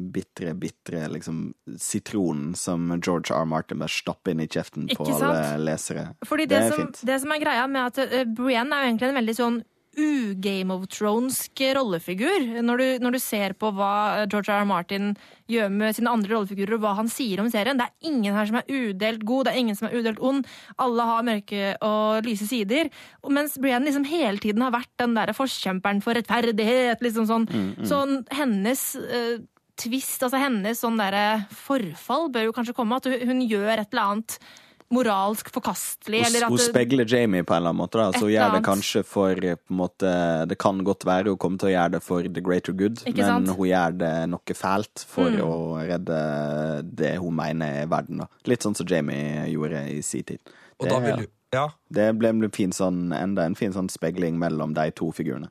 bitre, bitre liksom sitronen som George R. Martin bare stapper inn i kjeften på alle lesere. Fordi det, det er som, fint. det som er greia med at uh, Brienne er jo egentlig en veldig sånn u-Game of Thrones-sk rollefigur. Når du, når du ser på hva George R. R. Martin gjør med sine andre rollefigurer, og hva han sier om serien. Det er ingen her som er udelt god, det er ingen som er udelt ond. Alle har mørke og lyse sider. Mens Brienne liksom hele tiden har vært den der forkjemperen for rettferdighet. liksom sånn. Så hennes uh, twist, altså hennes sånn derre forfall, bør jo kanskje komme. At hun gjør et eller annet moralsk forkastelig. Hun, eller at hun speiler Jamie på en eller annen måte. Da. Så hun gjør det kanskje for eh, på en måte, Det kan godt være hun kommer til å gjøre det for the greater good, Ikke men sant? hun gjør det noe fælt for Mm. å redde det hun mener er verden. Da. Litt sånn som Jamie gjorde i sin tid. Og Det, da vil du Ja. det ble en fin sånn, enda en fin sånn speiling mellom de to figurene.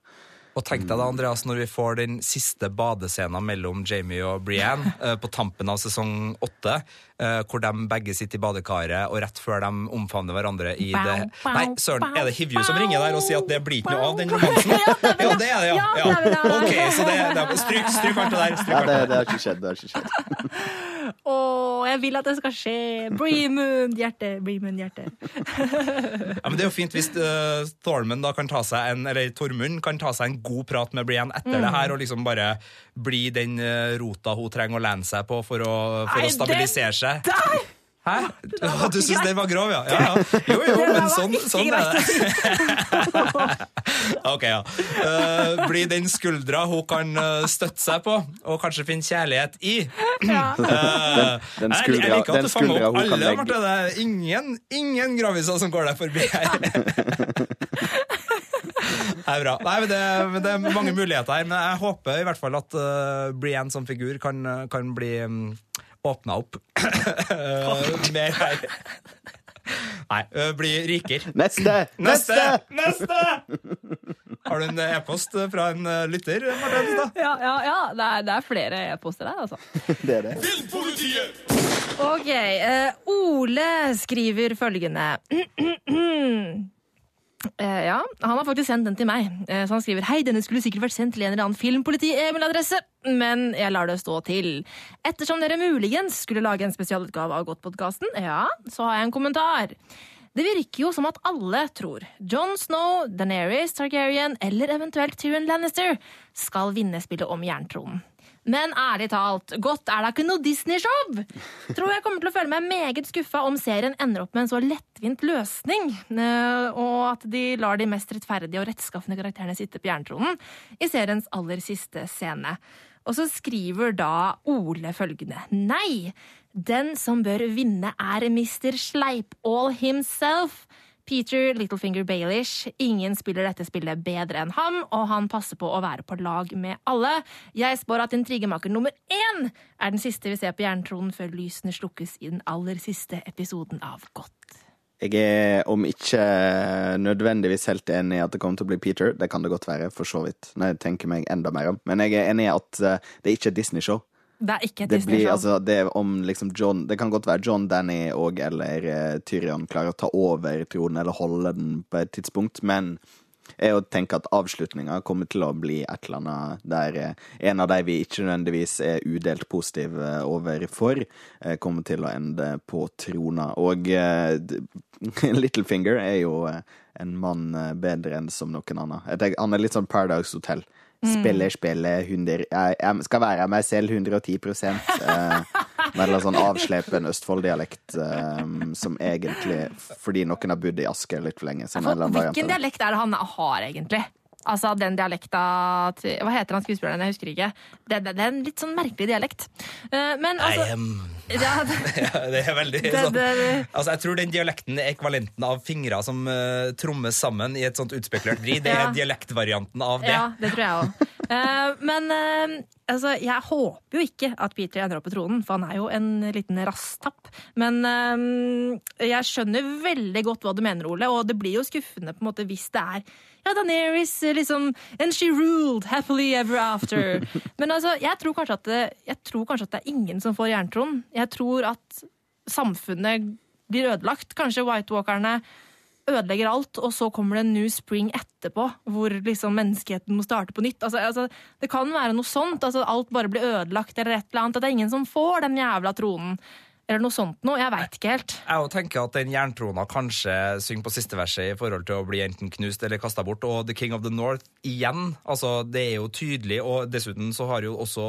Og tenk deg da, Andreas, når vi får den siste badescenen mellom Jamie og Brienne eh, på tampen av sesong åtte, eh, hvor de begge sitter i badekaret, og rett før de omfavner hverandre i Bow, det Nei, søren, er det Hivju som ringer der og sier at det blir ikke noe av den romansen? Ja, det er det, ja. Ja, ja. er. Ok, så det, det er, Stryk, stryk alt det der. Stryk Ja, alt det, det det har ikke skjedd. Det har ikke skjedd. Å, jeg vil at det skal skje! Breemund, hjerte, Breemund, hjerte. Ja, men Det er jo fint hvis uh, Thormund da kan ta seg en Eller Tormund kan ta seg en god prat med Brienne etter det her, og liksom bare bli den eh, rota hun trenger å lene seg på for å, for Nei, å stabilisere seg. Der! Hæ? Du syns den var grov, ja? ja, ja. Jo, jo, men sånn, sånn er det. ok, ja. Uh, bli den skuldra hun kan eh, støtte seg på, og kanskje finne kjærlighet i. Ja. Eh, Den jeg- skuldra- jeg liker at du fanger opp alle. Marte. Det er ingen, ingen graviser som går deg forbi her. Det er bra. Nei, men det, men det er mange muligheter her, men jeg håper i hvert fall at uh, Brienne som figur kan, kan bli um, åpna opp mer her. Nei, øh, bli rikere. Neste! Neste! Neste! Har du en e-post fra en øh, lytter, Martin? Da? Ja, ja, ja. Det, er, det er flere e-poster der, altså. Det er det. Ok, Uh, Ole skriver følgende Eh, ja, Han har faktisk sendt den til meg. Eh, så Han skriver Hei, denne skulle sikkert vært sendt til en eller annen filmpoliti-e-mailadresse, men jeg lar det stå til. Ettersom dere muligens skulle lage en spesialutgave av Godtpodkasten, ja, så har jeg en kommentar. Det virker jo som at alle tror John Snow, Daenerys Targaryen eller eventuelt Tyrion Lannister skal vinne spillet om jerntronen. Men ærlig talt, godt er da ikke noe Disney-show! Tror jeg kommer til å føle meg meget skuffa om serien ender opp med en så lettvint løsning, eh, og at de lar de mest rettferdige og rettskaffende karakterene sitte på jerntronen i seriens aller siste scene. Og så skriver da Ole følgende. Nei, den som bør vinne er Mr. Sleipall himself. Peter Littlefinger Baelish. Ingen spiller dette spillet bedre enn ham, og han passer på å være på lag med alle. Jeg spår at intrigemaker nummer én er den siste vi ser på jerntronen før lysene slukkes i den aller siste episoden av Godt. Jeg er om ikke nødvendigvis helt enig i at det kommer til å bli Peter. Det kan det godt være, for så vidt. Når jeg tenker meg enda mer om. Men jeg er enig i at eh, det ikke er Disney-show. Det er ikke et Disney-show. altså Det liksom Det kan godt være John, Danny og eller uh, Tyrion klarer å ta over tronen eller holde den på et tidspunkt, men jeg tenker at avslutninga kommer til å bli et eller annet der eh, en av de vi ikke nødvendigvis er udelt positive overfor, eh, kommer til å ende på trona. Og eh, Littlefinger er jo eh, en mann eh, bedre enn som noen annen. Tenker, han er litt sånn Paradise Hotel. Spiller, spiller 100 Jeg, jeg skal være meg selv 110 eh, en sånn avslepen Østfold-dialekt eh, som egentlig Fordi noen har bodd i Asker litt for lenge. Hvilken dialekt er det han har, egentlig? Altså den dialekta Hva heter han skuespilleren? Jeg husker ikke. Det, det, det er en litt sånn merkelig dialekt. Eh, Men altså I am ja, det, ja, Det er veldig sånn Altså, Jeg tror den dialekten er ekvalenten av fingre som uh, trommes sammen i et sånt utspekulert vri. Det Ja. er dialektvarianten av det. ja, det tror jeg òg. Men uh, altså, jeg håper jo ikke at Peter ender opp på tronen, for han er jo en liten rasstapp. Men eh, jeg skjønner veldig godt hva du mener, Ole, og det blir jo skuffende på en måte hvis det er ja, Daenerys, liksom And she ruled happily ever after. Men altså, jeg tror kanskje at det, jeg tror kanskje at det er ingen som får jerntroen. Jeg tror at samfunnet blir ødelagt. Kanskje White Walkerne ødelegger alt, og så kommer det en new spring etterpå, hvor liksom menneskeheten må starte på nytt. Altså, altså, det kan være noe sånt. Altså, alt bare blir ødelagt, eller et eller annet. At det er ingen som får den jævla tronen. Eller noe sånt noe. Jeg veit ikke helt. Jeg tenker at den jerntrona kanskje synger på siste verset i forhold til å bli enten knust eller kasta bort. Og The King of the North igjen. Altså, det er jo tydelig, og dessuten så har jo også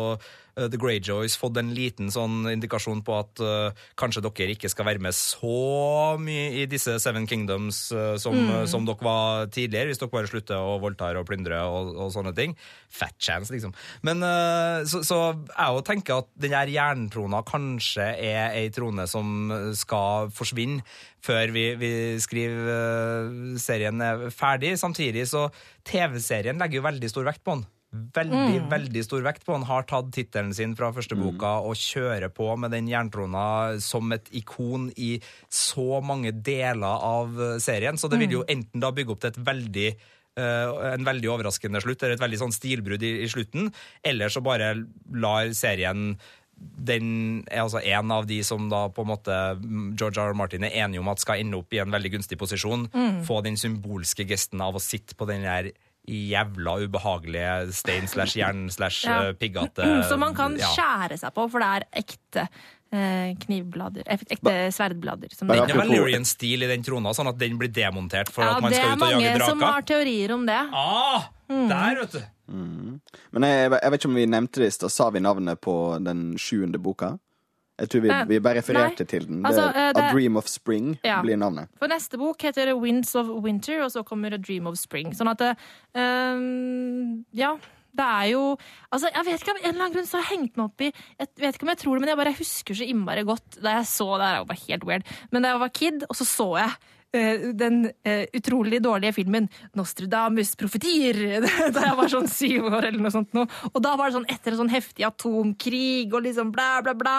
The Greyjoys fått en liten sånn indikasjon på at uh, kanskje dere ikke skal være med så mye i disse Seven Kingdoms uh, som, som dere var tidligere, hvis dere bare slutter å voldta og plyndre og, og sånne ting. Fat chance, liksom. Men uh, så, så jeg jo tenker at den her jerntrona kanskje er ei trone som skal forsvinne før vi, vi skriver eh, serien er ferdig. Samtidig så TV-serien legger jo veldig stor vekt på den. Veldig, veldig stor vekt på Han Har tatt tittelen sin fra første boka og kjører på med den jerntrona som et ikon i så mange deler av eh, serien. Så det vil jo enten da bygge opp til et veldig eh, en veldig overraskende slutt, eller et veldig sånn stilbrudd i, i slutten, eller så bare lar serien den er altså en av de som da på en måte mm, George R. R. Martin er enig om at skal ende opp i en veldig gunstig posisjon. Få den symbolske gesten av å sitte på den der jævla ubehagelige stein slash jern slash piggete Som piggate Så man kan ja. skjære seg på, for det er ekte eh, knivblader. Ekte sverdblader. Som Det det, er ikke Valerian-stil i den trona, sånn at den blir demontert for ja, at man skal ut og jage draker? Det er mange som har teorier om det. Ah, der, vet du. Men jeg, jeg vet ikke om vi nevnte det i stad. Sa vi navnet på den sjuende boka? Jeg tror vi, Eh, vi bare refererte nei. til den. Det, Altså, eh, det- A Dream of Spring Ja. blir navnet. For neste bok heter det Winds of Winter, og så kommer A Dream of Spring. Sånn at ehm, Ja. Det er jo Altså, jeg vet ikke om en eller annen grunn så har jeg hengt meg opp i Jeg vet ikke om jeg tror det, men jeg bare husker så innmari godt da jeg så det her. jo var helt weird. Men da jeg var kid, og så så jeg den eh, utrolig dårlige filmen 'Nostradamus profetier' da jeg var sånn syv år eller noe sånt. Nå. Og da var det sånn etter en sånn heftig atomkrig og liksom bla, bla, bla,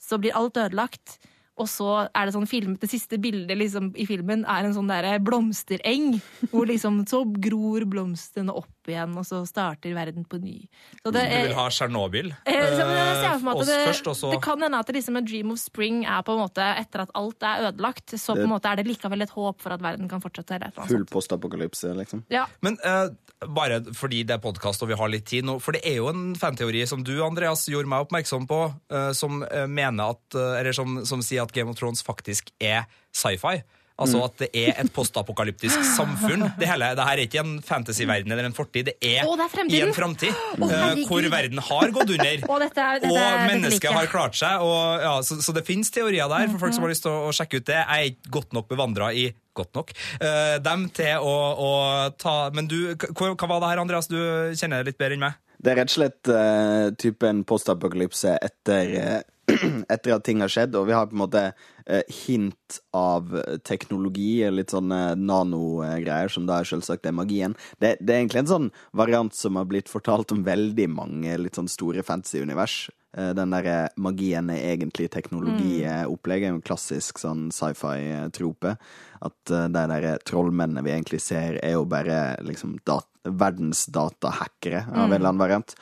så blir alt ødelagt. Og så er det sånn film, det siste bildet liksom, i filmen er en sånn der blomstereng. Hvor liksom så gror blomstene opp igjen, og så starter verden på ny. Så det, Du vil ha Tsjernobyl? Eh, det, først, og så det kan hende at det liksom en dream of spring er på en måte etter at alt er ødelagt, så på en måte er det likevel et håp for at verden kan fortsette. Eller Full postapokalypse, liksom. Ja. Men eh, bare fordi det er podkast og vi har litt tid nå, for det er jo en fanteori som du, Andreas, gjorde meg oppmerksom på, eh, som eh, mener at eh, Eller som, som sier at Game of Thrones faktisk er sci-fi. Altså Mm. at det er et postapokalyptisk samfunn. Det hele, det her er ikke en fantasyverden eller en fortid, det er, Å, det er i en framtid. Å, eh, hvor verden har gått under. Og dette er, dette, og mennesket har klart seg. Og, ja, så, så det fins teorier der for folk som har lyst til å, å sjekke ut det. Jeg er ikke godt nok bevandra i Godt nok. uh, dem til å, å ta Men du, hva, hva var det her, Andreas? Du kjenner det litt bedre enn meg. Det er rett og slett uh, typen en postapokalypse etter, eh, etter at ting har skjedd, og vi har på en måte eh, hint av teknologi, litt sånne nanogreier, som da selvsagt er magien. Det, det er egentlig en sånn variant som har blitt fortalt om veldig mange litt sånn store fantasy-univers. Eh, Den derre magien er egentlig teknologi-opplegget, en klassisk sånn sci-fi-trope. At de der trollmennene vi egentlig ser, er jo bare liksom dat verdensdatahackere av en eller annen variant.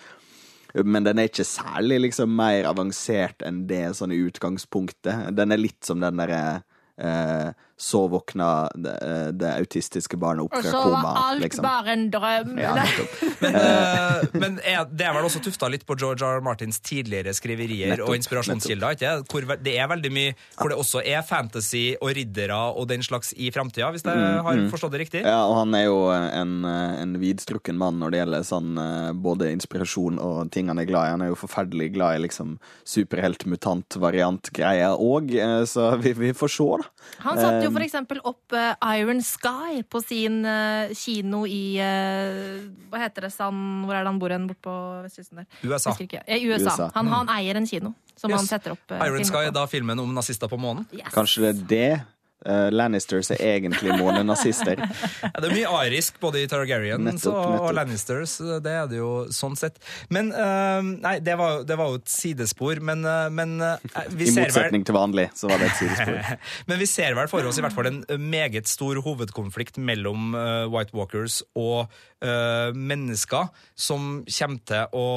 Men den er ikke særlig liksom mer avansert enn det sånn i utgangspunktet. Den er litt som den derre eh, Så våkna det, eh, det autistiske barnet opp fra koma. Og så var alt Liksom. bare en drøm. Ja. Men, uh, men er, det er vel også tufta litt på George R. R. Martins tidligere skriverier Nettopp, og inspirasjonskilder? ikke? Hvor det er veldig mye hvor det også er fantasy og riddere og den slags i framtida, hvis jeg har forstått det riktig? Ja, og han er jo en, en vidstrukken mann når det gjelder sånn både inspirasjon og ting han er glad i. Han er jo forferdelig glad i liksom superhelt-mutant-variant-greier òg, så vi, vi får se, da. Han satt jo for eksempel opp eh, Iron Sky på sin eh, kino i eh, Hva heter det, San Hvor er det han bor hen? Bort på vestkysten der? USA. Ikke. Eh, USA. USA. Han, han eier en kino som Yes. han setter opp Iron Sky på. da filmen om nazister på månen. Yes. Kanskje det er det. Eh, Lannisters er egentlig månenazister. Ja, det er mye arisk både i Targaryens og, og. Lannisters. Det er det jo sånn sett. Men uh, Nei, det var, det var jo et sidespor, men, uh, men vi I vel motsetning til vanlig, så var det et sidespor. Men vi ser vel for oss i hvert fall en meget stor hovedkonflikt mellom White Walkers og eh, mennesker som kommer til å,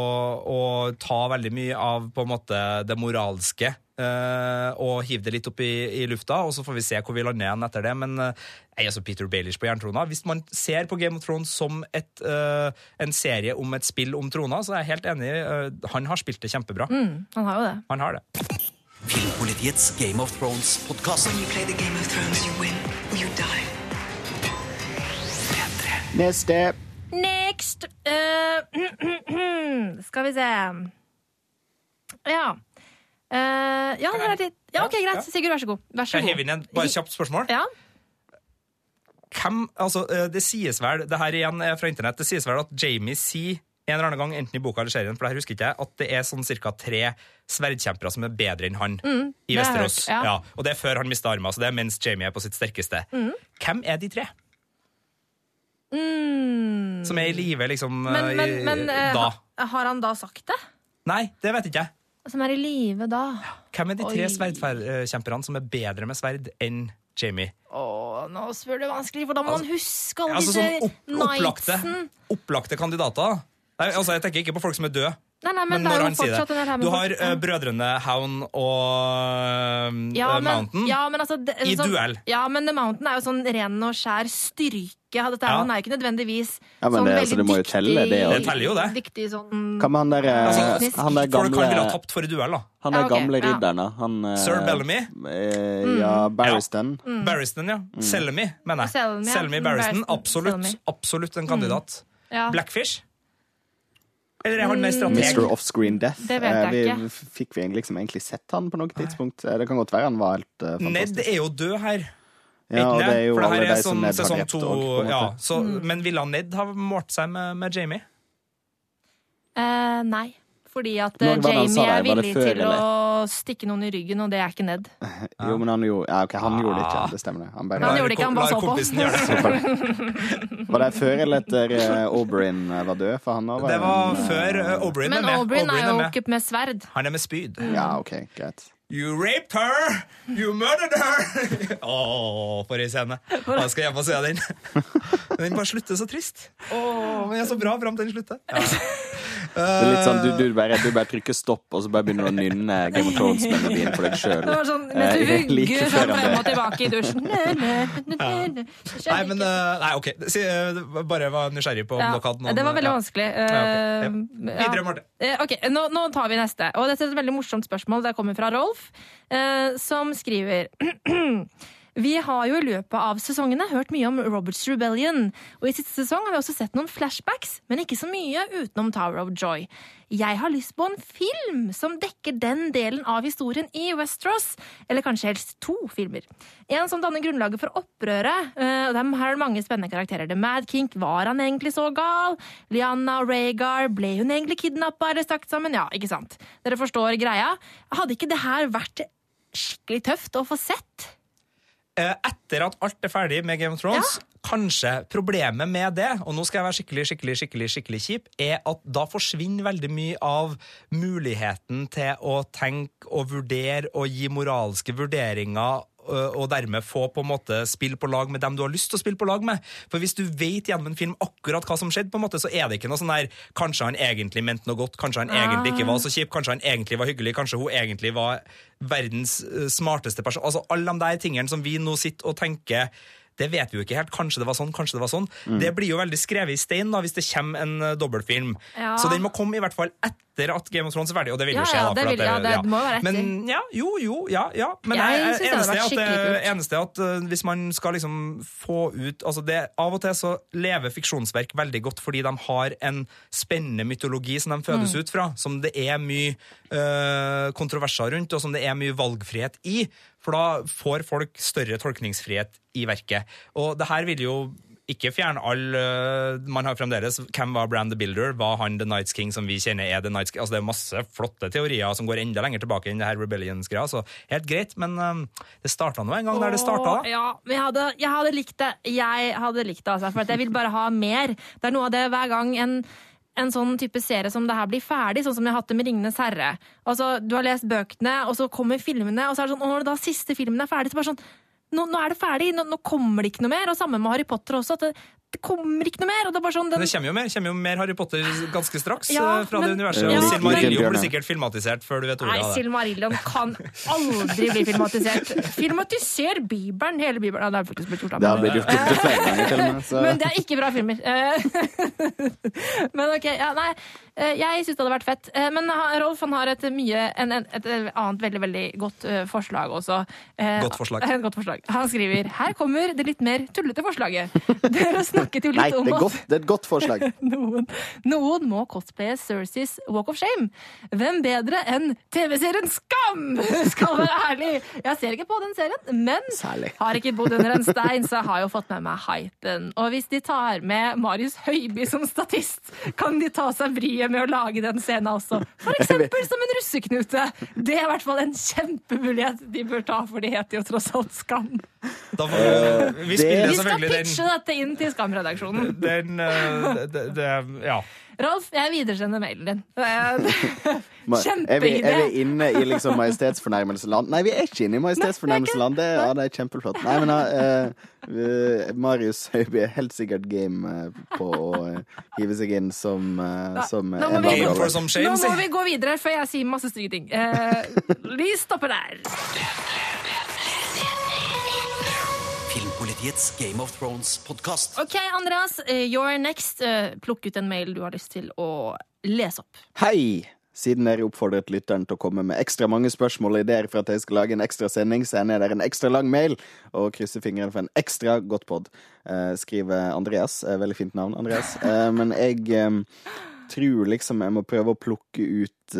å ta veldig mye av på en måte det moralske Uh, og hive det litt opp i, i lufta, og så får vi se hvor vi lander igjen etter det. Men uh, jeg er altså Peter Baelish på jerntrona. Hvis man ser på Game of Thrones som et, en serie om et spill om trona, så er jeg helt enig. han har spilt det kjempebra. Mm, han har jo det. Han har det. Filmpolitiets Game of Thrones-podkast. When you play the Game of Thrones, you win or you die. Neste. Next! Uh, skal vi se Ja. Uh, ja, det er litt Ja, OK, greit. Sigurd, vær så god. Vær så Jeg hever god. inn et kjapt spørsmål. Ja. hvem, altså, eh, det sies vel, det her igjen er fra internett, det sies vel at Jamie sier en eller annen gang, enten i boka eller serien, for det her husker ikke jeg, at det er sånn cirka tre sverdkjempere som er bedre enn han i Mm, i Vesterås. hørt, ja. Ja, Og det er før han mister armen, så det er mens Jamie er på sitt sterkeste. Hvem er de tre Mm. som er i live, liksom, Men, eh, men, men eh, da? har han da sagt det? Nei, det vet ikke jeg. Som er i live da? Hvem er de tre sverdkjemperne som er bedre med sverd enn Jamie? Åh, nå spør du vanskelig, for da må man huske alle Altså disse sånn opp, opplagte, opplagte kandidater. Nei, altså, jeg tenker ikke på folk som er døde. Nei, nei, Men men, når er jo han sier fortsatt det. her Du har eh, brødrene Hound og eh, ja, men, Mountain. ja, men altså, det, I så, duell. Ja, men The Mountain er jo sånn ren og skjær styrke. Dette er, Ja. Han er ikke nødvendigvis Ja, men sånn det- veldig altså, jo dyktig, telle, det. Det teller jo det. Dyktig sånn han der, eh, Altså, han der Folk han ville ha gamle tapt for i duell, da. Han der Ja, okay, gamle ja. ridderen, da. Han, Sir Bellamy? eh, Ja, Barristan. Barristan, ja. Selmy, mener jeg. Selmy, ja. Mm, Barristan. Absolutt, absolutt en kandidat. ja. Blackfish? Eller er han mer strateg? Mr. Offscreen Death. Det vet jeg Eh, vi, ikke. Fikk vi egentlig, liksom egentlig sett han på noe tidspunkt? Eh, Det kan godt være han var helt fantastisk Ned er jo død her. Ja, og det er jo For det alle her er de som sånn Ned har sesong drept to. Ja, så, Mm. Men ville Ned ha målt seg med, med Jamie? Uh, nei. Fordi at eh, Når var det han sa Jamie er? Var det villig før til å stikke noen i ryggen, og det er ikke Ned. Jo, men han gjorde Ja, ok, han gjorde det ikke. Det stemmer. det. Han bare Han gjorde det ikke, han bare så på. kompisen gjøre det. Var det før eller etter eh, Oberyn var død? For han også Det var en, før uh, Oberyn Men er med. Oberyn er jo med. ikke med sverd. Han er med spyd. Ja, OK, greit. You raped her! You murdered her! Åh, for ei scene. Jeg skal hjem og se den. Den bare slutter så trist. Åh, men den er så bra fram til den slutter. Det er litt sånn, du, du, bare, du bare trykker stopp, og så bare begynner du å nynne Game of Thrones-melodien for deg sjøl. Sånn, mens du Eh, like vugger sånn frem og tilbake i dusjen. Nei, men uh, Nei, OK. Si, uh, bare var nysgjerrig på om Ja, dere hadde noen det var veldig ja. vanskelig. Ja, ok. Eh, Ja. Videre, Marte. Eh, Ok, nå, nå tar vi neste. Og dette er et veldig morsomt spørsmål. Det kommer fra Rolf, eh, som skriver Vi har jo i løpet av sesongene hørt mye om Roberts Rebellion. Og i siste sesong har vi også sett noen flashbacks, men ikke så mye utenom Tower of Joy. Jeg har lyst på en film som dekker den delen av historien i Westeros. Eller kanskje helst to filmer. En som danner grunnlaget for opprøret. eh, og dem er mange spennende karakterer. The Mad King, var han egentlig så gal? Lianna og Rhaegar, ble hun egentlig kidnappa eller stakt sammen? Ja, ikke sant? Dere forstår greia. Hadde ikke det her vært skikkelig tøft å få sett? Eh, Etter at alt er ferdig med Game of Thrones, kanskje problemet med det, og nå skal jeg være skikkelig, skikkelig, skikkelig, skikkelig kjip, er at da forsvinner veldig mye av muligheten til å tenke og vurdere og gi moralske vurderinger og dermed få på en måte spille på lag med dem du har lyst til å spille på lag med. For hvis du vet gjennom en film akkurat hva som skjedde, på en måte, så er det ikke noe sånn der Kanskje han egentlig mente noe godt, kanskje han egentlig ikke var så kjip, kanskje han egentlig var hyggelig, kanskje hun egentlig var verdens smarteste person. Altså alle de der tingene som vi nå sitter og tenker det vet vi jo ikke helt. Kanskje det var sånn, kanskje det var sånn. Det blir jo veldig skrevet i stein da, hvis det kommer en uh, dobbeltfilm. Ja. Så den må komme i hvert fall etter at Game of Thrones er ferdig, og det vil jo skje. ja, da. det vil- at ja, det må jo være etter. Men ja, jo, jo, ja, ja. Men Jeg jeg, jeg det eneste, er at det, eneste er at uh, hvis man skal liksom få ut altså det, Av og til så lever fiksjonsverk veldig godt fordi de har en spennende mytologi som de fødes Mm. ut fra, som det er mye uh, kontroverser rundt, og som det er mye valgfrihet i. For da får folk større tolkningsfrihet i verket. Og det her vil jo ikke fjerne all øh, Man har fremdeles Hvem var Brand the Builder? Var han The Nights King som vi kjenner er The Nights King? Altså Det er masse flotte teorier som går enda lenger tilbake enn det her Rebellions-greia. Så helt greit, men øh, det starta nå en gang der det starta. Ja, men jeg hadde, jeg hadde likt det. Jeg hadde likt det, altså, for jeg vil bare ha mer. Det er noe av det hver gang en en sånn type serie som det her blir ferdig, sånn som jeg har hatt det med Ringenes herre. Altså, Du har lest bøkene, og så kommer filmene, og så er det sånn, når da siste filmen er ferdig, så bare sånn nå, nå er det ferdig, nå, nå kommer det ikke noe mer. Og samme med Harry Potter også. at det, det kommer ikke noe mer. og det er bare sånn, Men det kommer jo mer kommer jo mer Harry Potter ganske straks Ja, øh, fra men- det universet. Ja, Silmarillion blir sikkert filmatisert før du vet ordet Nei, av det. Silmarillion kan aldri bli filmatisert. Filmatiser Bibelen, hele Bibelen. Ja, det har faktisk blitt gjort. Det har blitt gjort opptil flere ganger, til og med. Men det er ikke bra filmer. Eh, Men ok, ja, nei. Eh, Jeg syns det hadde vært fett. Eh, Men Rolf han har et, mye, en, et annet veldig veldig godt eh, forslag også. Godt forslag. En godt forslag. Han skriver her kommer det litt mer tullete forslaget. Dere snakket jo Nei, litt om det er, godt, det er et godt forslag. noen, noen må cosplaye Cerseys Walk of Shame. Hvem bedre enn TV-serien Skam? Skal være ærlig. Jeg ser ikke på den serien, men Særlig. har ikke bodd under en stein, så jeg har jo fått med meg hypen. Og hvis de tar med Marius Høiby som statist, kan de ta seg bryet med å lage den scenen også. For eksempel som en russeknute. Det er i hvert fall en kjempemulighet de bør ta, for de heter jo tross alt Skam. Da får vi, vi spiller Vi skal pitche den, dette inn til Skam-redaksjonen. den øh, det, det, Ja. Rolf, jeg videresender mailen din. Er- Er Kjempeidé! er vi inne i liksom majestetsfornærmelsesland? Nei, vi er ikke inne i majestetsfornærmelsesland. Det, ja, det er kjempeflott. Nei, men uh, uh, Marius Høiby er helt sikkert game uh, på å uh, hive seg inn som, uh, som Nå må en vi- Nå må vi gå videre før jeg sier masse stygge ting. Eh, vi stopper der. Filmpolitiets Game of Thrones-podkast. Ok, Andreas. eh, You're next. Eh, Plukk ut en mail du har lyst til å lese opp. Hei! Siden dere oppfordret lytteren til å komme med ekstra mange spørsmål og ideer for at jeg skal lage en ekstra sending, sender jeg dere en ekstra lang mail og krysser fingrene for en ekstra godt pod. Eh, skriver Andreas. Veldig fint navn, Andreas. Eh, men jeg tror liksom jeg må prøve å plukke ut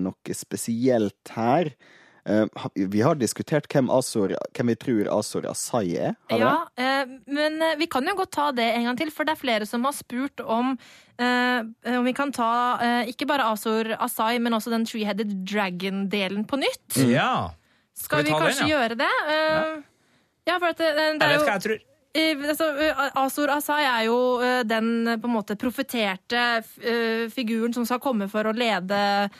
noe spesielt her. Eh, vi har diskutert hvem, Azor, hvem vi tror Azor Asai er. Har Ja, eh, men eh, vi kan jo godt ta det en gang til, for det er flere som har spurt om eh, om vi kan ta ikke bare Azor Asai, men også den Three-Headed Dragon-delen på nytt. Ja. Skal vi, vi kanskje den, ja? gjøre det? Eh, ja, for at det, det Jeg er vet jo hva jeg tror. Eh, altså, eh, Azor Asai er jo eh, den på en måte profeterte figuren som skal komme for å lede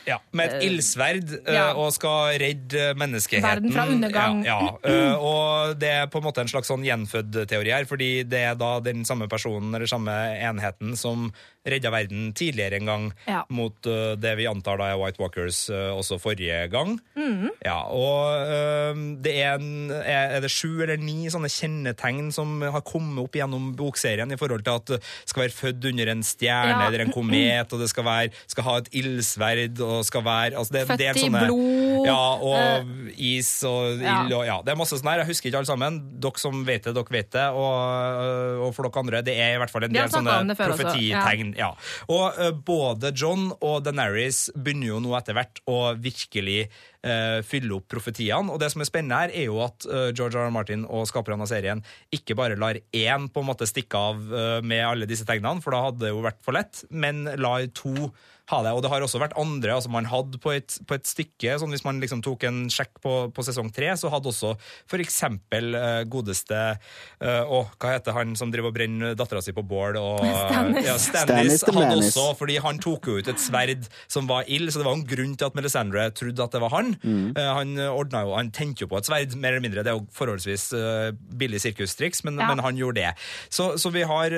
Ja, med et ildsverd ja. og skal redde menneskeheten. Verden fra undergang. Ja, ja. Og det er på en måte en slags sånn gjenfødt-teori her, fordi det er da den samme personen eller samme enheten som redda verden tidligere en gang Ja. mot det vi antar da er White Walkers også forrige gang. Mm. Ja, og det er, en, er det sju eller ni sånne kjennetegn som har kommet opp gjennom bokserien i forhold til at det skal være født under en stjerne Ja. eller en komet, og det skal, være, skal ha et ildsverd og skal være altså det, Født det del i blod, Ja, og is og ja. ild og ja. Det er masse sånn her. Jeg husker ikke alle sammen. Dere som vet det, dere vet det. Og, og for dere andre, det er i hvert fall en del sånne profetitegn. Ja. Og uh, både John og Daenerys begynner jo nå etter hvert å virkelig eh, fylle opp profetiene. Og det som er spennende her, er jo at uh, George R. R. Martin og skaperne av serien ikke bare lar én på en måte stikke av eh, med alle disse tegnene, for da hadde det jo vært for lett, men lar to ha det. Og det har også vært andre. altså Man hadde på et, på et stykke, sånn hvis man liksom tok en sjekk på, på sesong tre, så hadde også for eksempel eh, godeste eh, Å, hva heter han som driver og brenner dattera si på bål? Og, Stannis. Ja, Stannis Stannis hadde også, fordi han tok jo ut et sverd som var ild, så det var en grunn til at Melisandre trodde at det var han. Eh, han ordna jo, han tente jo på et sverd, mer eller mindre. Det er jo forholdsvis uh, billig sirkustriks, men, Ja. men han gjorde det. Så, så vi har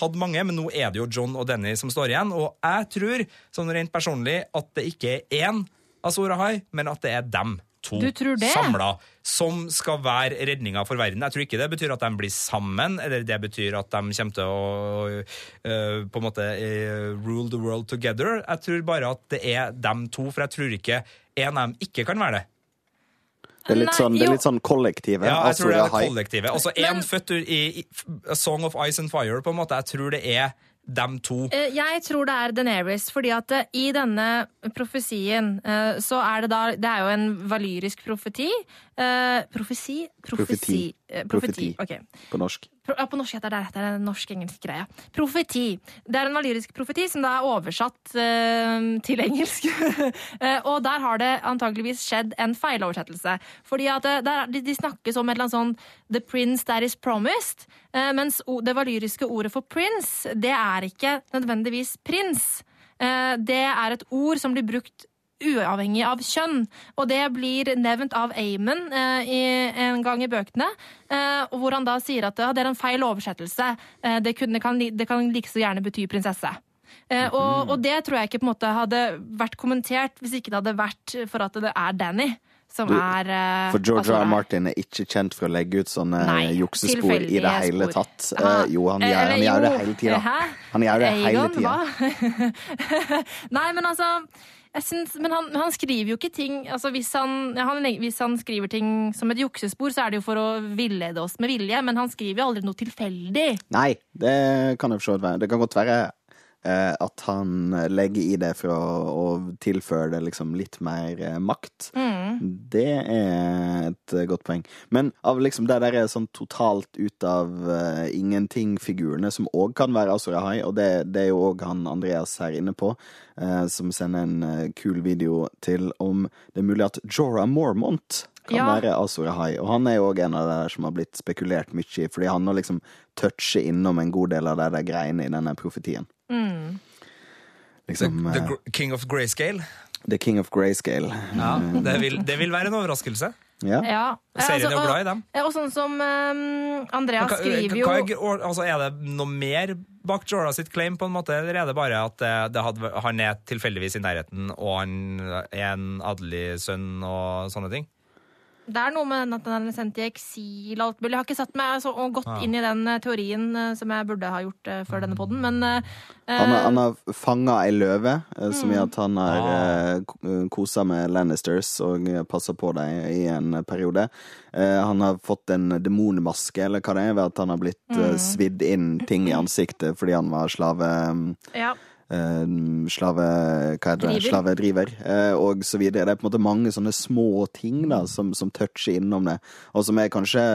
hatt mange, men nå er det jo John og Denny som står igjen. Og jeg tror, sånn rent personlig, at det ikke er én Azor Ahai, men at det er dem to samla som skal være redninga for verden. Jeg tror ikke det betyr at de blir sammen, eller det betyr at de kommer til å uh, på en måte uh, rule the world together. Jeg tror bare at det er dem to, for jeg tror ikke en av dem ikke kan være det. Det er litt Nei, sånn, det er litt sånn kollektivet. Ja, jeg tror det er det kollektivet. Altså, en født i, i Song of Ice and Fire, på en måte. Jeg tror det er dem to. Eh, Jeg tror det er Deneris, fordi at eh, i denne profesien eh, så er det da Det er jo en valyrisk profeti. Eh, profesi? Profesi. Profeti. Profeti. Profeti. ok. på norsk. Ja, på norsk heter det en norsk-engelsk greie. Profeti. Det er en valyrisk profeti som da er oversatt eh, til engelsk. Eh, og der har det antageligvis skjedd en feiloversettelse. Fordi at det, der, de, de snakkes om et eller annet sånn The prince that is promised. eh, mens det valyriske ordet for prince, det er ikke nødvendigvis prins. Eh, det er et ord som blir brukt uavhengig av kjønn. Og det blir nevnt av Amon eh, i, en gang i bøkene, eh, hvor han da sier at ja, det er en feil oversettelse. Eh, det, kunne, kan, det kan like så gjerne bety prinsesse. Eh, og, og det tror jeg ikke på en måte hadde vært kommentert hvis ikke det hadde vært for at det er Danny som Du, er eh, For George altså, R. R. Martin er ikke kjent for å legge ut sånne Nei, juksespor i det hele spor. tatt. Eh, jo, han gjør, han gjør det hele tida. Han gjør det hele tida. Nei, men altså syns, men han, han skriver jo ikke ting altså hvis, han, han, hvis han skriver ting som et juksespor, så er det jo for å villede oss med vilje, men han skriver jo aldri noe tilfeldig. Nei, det kan jeg for så vidt være. Det kan godt være at han legger i det for å, å tilføre det liksom litt mer eh, makt. Det er et eh, godt poeng. Men av liksom det der er sånn totalt ut av uh, ingenting-figurene, som òg kan være Azor Ahai, og det, det er jo òg han Andreas her inne på, uh, som sender en uh, kul video til om det er mulig at Jorah Mormont kan Ja. være Azor Ahai. Og han er jo òg en av de der som har blitt spekulert mye i, fordi han har liksom toucher innom en god del av de der greiene i denne profetien. Mm. Liksom The the, King of Grayscale. The King of Grayscale. Ja, det vil, det vil være en overraskelse. Ja. Ja. Serien er jo og- glad i dem. Og, Og sånn som um, Andreas Hva- skriver jo hva er, altså, er det noe mer bak Jorah sitt claim, på en måte, eller er det bare at det, det hadde, han er tilfeldigvis i nærheten, og han er en adelig sønn og sånne ting? Det er noe med at den er sendt i eksil og alt mulig. Jeg har ikke satt meg så gått ja. inn i den eh, teorien eh, som jeg burde ha gjort uh, før denne poden, men uh, Han har, han har fanga ei løve, uh, som Mm. gjør at han har eh, kosa med Lannisters og passa på dem i en periode. Eh, Han har fått en demonmaske, eller hva det er, ved at han har blitt Mm. svidd inn ting i ansiktet fordi han var slave. ja. Eh, slave? Driver. slavedriver, eh, og så videre. Det er på en måte mange sånne små ting da, som, som toucher innom det, og som er kanskje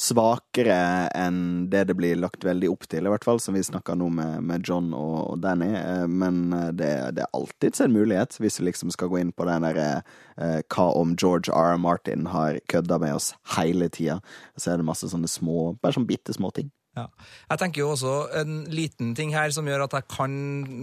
svakere enn det det blir lagt veldig opp til, i hvert fall, som vi snakka nå med, med John og, og Danny. Eh, Men det, det er alltids en mulighet, hvis vi liksom skal gå inn på den derre eh, Hva om George R. R. Martin har kødda med oss hele tida? Så er det masse sånne små, bare sånn bitte små ting. Ja. Jeg tenker jo også en liten ting her som gjør at jeg kan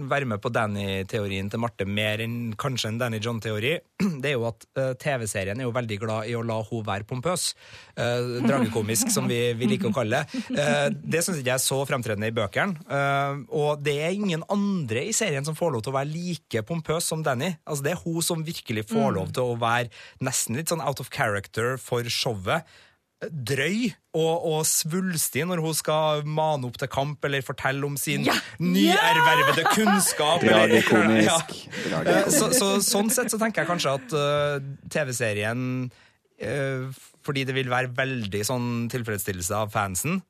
være med på Danny-teorien til Marte mer enn kanskje en Danny John-teori. Det er jo at uh, TV-serien er jo veldig glad i å la hun være pompøs. Uh, dragekomisk, som vi, vi liker å kalle det. Uh, det syns ikke jeg er så fremtredende i bøkene. Eh, og det er ingen andre i serien som får lov til å være like pompøs som Danny. Altså, det er hun som virkelig får lov til å være nesten litt sånn out of character for showet drøy og, og svulstig når hun skal mane opp til kamp eller fortelle om sin Ja! nyervervede kunnskap. eller- Ja. Eh, Så, så, sånn sett så tenker jeg kanskje at uh, TV-serien uh, Fordi det vil være veldig sånn tilfredsstillelse av fansen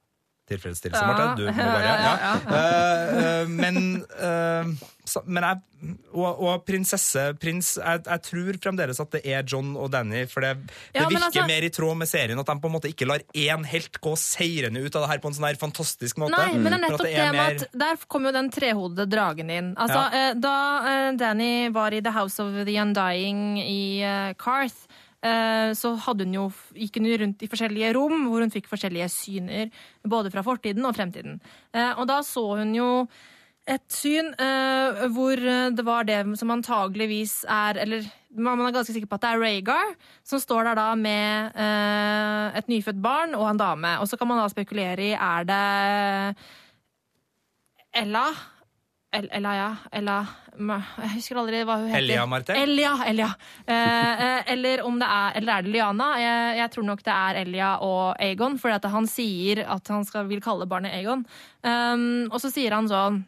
Tilfredsstillelse, Ja. Marte. Du må bare Ja, ja. ja, Uh, men uh, men jeg, og, og prinsesse Prins jeg, jeg tror fremdeles at det er John og Danny, for det, det virker altså- mer i tråd med serien at de på en måte ikke lar én helt gå seirende ut av det her på en sånn her fantastisk måte. Nei, men det er nettopp det, er med mer- at der kom jo den trehodede dragen inn. Altså, Da Danny var i The House of the Undying i Carth, så hadde hun jo, gikk hun jo rundt i forskjellige rom hvor hun fikk forskjellige syner, både fra fortiden og fremtiden. Eh, og da så hun jo et syn eh, hvor eh, det var det som antageligvis er Eller man er ganske sikker på at det er Rhaegar, som står der da med eh, et nyfødt barn og en dame. Og så kan man da spekulere i er det Ella? El Elaya. Ella Jeg husker aldri hva hun heter. Elia Marte? Elia, Elia. Eh, eh, eller om det er Eller er det Liana? Jeg, jeg tror nok det er Elia og Aegon, fordi han sier at han skal, vil kalle barnet Aegon. Um, og så sier han sånn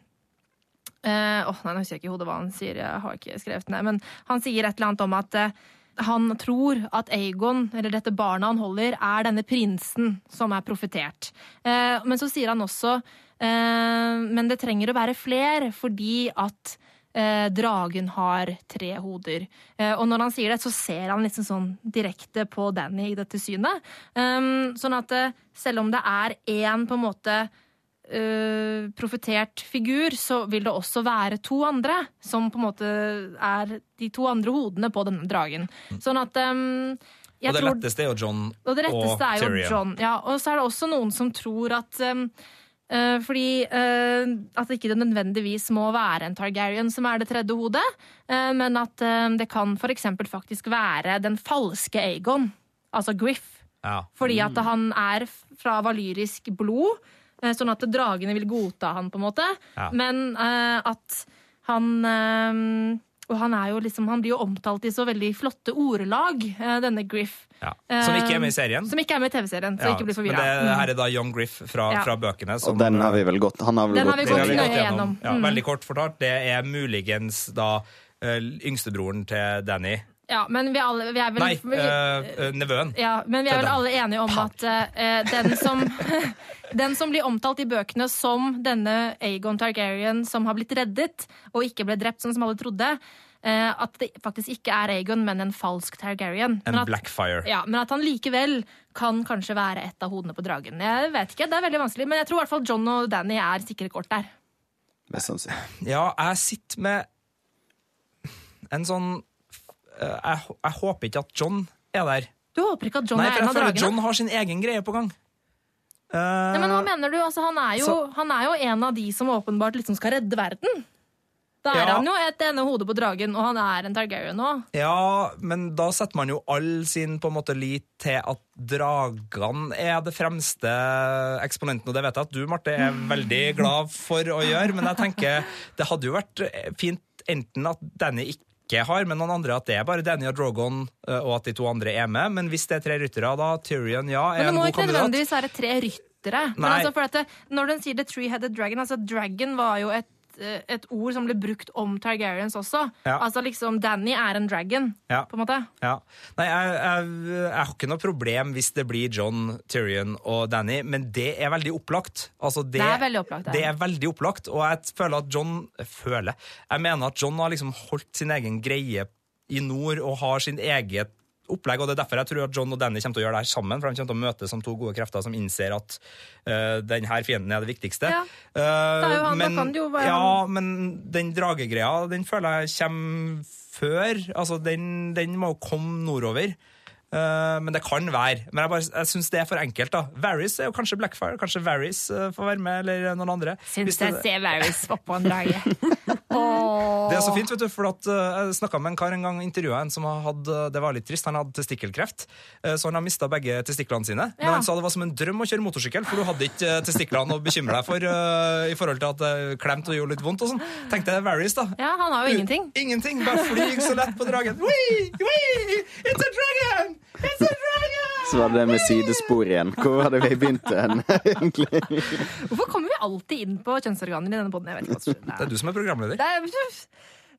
eh, Åh, nei, nå husker jeg ikke i hodet hva han sier, jeg har ikke skrevet ned. Men han sier et eller annet om at uh, han tror at Aegon, eller dette barnet han holder, er denne prinsen som er profetert. Uh, men så sier han også Men det trenger å være fler fordi at eh, dragen har tre hoder. Eh, og når han sier det, så ser han liksom sånn direkte på Danny i dette synet. Um, sånn at eh, selv om det er én på en måte eh, profetert figur, så vil det også være to andre, som på en måte er de to andre hodene på denne dragen. Sånn at um, jeg Og det tror- letteste er jo John og og Tyrion. John. Ja, og så er det også noen som tror at um, eh, fordi eh, at ikke det nødvendigvis må være en Targaryen som er det tredje hodet, eh, men at eh, det kan for eksempel faktisk være den falske Aegon, altså Griff. Ja. Fordi at han er fra valyrisk blod, eh, sånn at dragene vil godta han, på en måte. Ja. Men eh, at han eh, Og han er jo liksom Han blir jo omtalt i så veldig flotte ordelag, eh, denne Griff. Ja. Som ikke er med i serien. Som ikke er med i TV-serien, så Ja, ikke blir Men forvirra. det, det her er da Young Griff fra, Ja. fra bøkene. Og den har vi vel gått Han har vel Den har gått vi gått har vi gått gjennom. Ja, Mm. Veldig kort fortalt, det er muligens da eh, yngstebroren til Danny. Ja, men vi, alle, vi er vel Nei, eh, eh, nevøen. ja, men vi er vel alle enige om at eh, den som Den som blir omtalt i bøkene som denne Aegon Targaryen som har blitt reddet, og ikke ble drept, sånn som alle trodde, at det faktisk ikke er Aegon, men en falsk Targaryen. En Men at, Blackfire. ja, men at han likevel kan kanskje være et av hodene på dragen. Jeg vet ikke, det er veldig vanskelig, men jeg tror i hvert fall John og Danny er sikre kort der. Mest sannsynlig. Ja, jeg sitter med en sånn eh, jeg, jeg håper ikke at John er der. Du håper ikke at John Nei, er for jeg føler at John har sin egen greie på gang. Uh, Nei, men hva mener du? Altså, han, er jo, Så- han er jo en av de som åpenbart liksom skal redde verden. Da er Ja. han jo et ene hodet på dragen, og han er en Targaryen òg. Ja, men da setter man jo all sin på en måte lit til at dragene er det fremste eksponenten, og det vet jeg at du, Marte, er veldig glad for å gjøre, men jeg tenker det hadde jo vært fint enten at Danny ikke har, men noen andre at det er bare Danny og Drogon, eh, og at de to andre er med, men hvis det er tre ryttere, da Tyrion, ja, er en god kandidat. Men det må ikke nødvendigvis være tre ryttere. Men altså, for at det, når den sier The Three-Headed Dragon altså Dragon var jo et eh, et ord som ble brukt om Targaryens også. Ja. Altså liksom Danny er en dragon, Ja. på en måte. Ja. Nei, jeg, jeg, jeg har ikke noe problem hvis det blir John, Tyrion og Danny, men det er veldig opplagt. Altså, det, Det er veldig opplagt, det. Det er veldig opplagt, og jeg føler at John føler, jeg mener at John har liksom holdt sin egen greie i nord og har sin eget opplegg, og det er derfor jeg tror at John og Danny kommer til å gjøre det her sammen, for de kommer til å møtes som to gode krefter som innser at uh, denne fienden er det viktigste. Ja. Eh, jo men, være ja, den dragegreia, den føler jeg kommer før. Altså, den, den må komme nordover. Eh, men det kan være. Men jeg, bare, jeg syns det er for enkelt. da. Varys er jo kanskje Blackfire. Kanskje Varys uh, får være med, eller noen andre. Syns jeg det, ser Varys oppå en drage. det er så fint, vet du, for at, eh, jeg snakka med en kar en gang, intervjua en som hadde Det var litt trist, han hadde testikkelkreft, eh, så han har mista begge testiklene sine. Men han sa det var som en drøm å kjøre motorsykkel, for du hadde ikke eh, testiklene å bekymre deg for eh, i forhold til at det klemte og gjorde litt vondt og sånn. Tenkte jeg Varys, da. Ja, han har jo ingenting. Ingenting. Bare flyg så lett på dragen. Wee, wee, it's a dragon! It's a dragon! Så var det det med sidespor igjen. Hvor hadde vi begynt hen, egentlig? Hvorfor kommer vi alltid inn på kjønnsorganer i denne poden? Det er du som er programleder. Det er,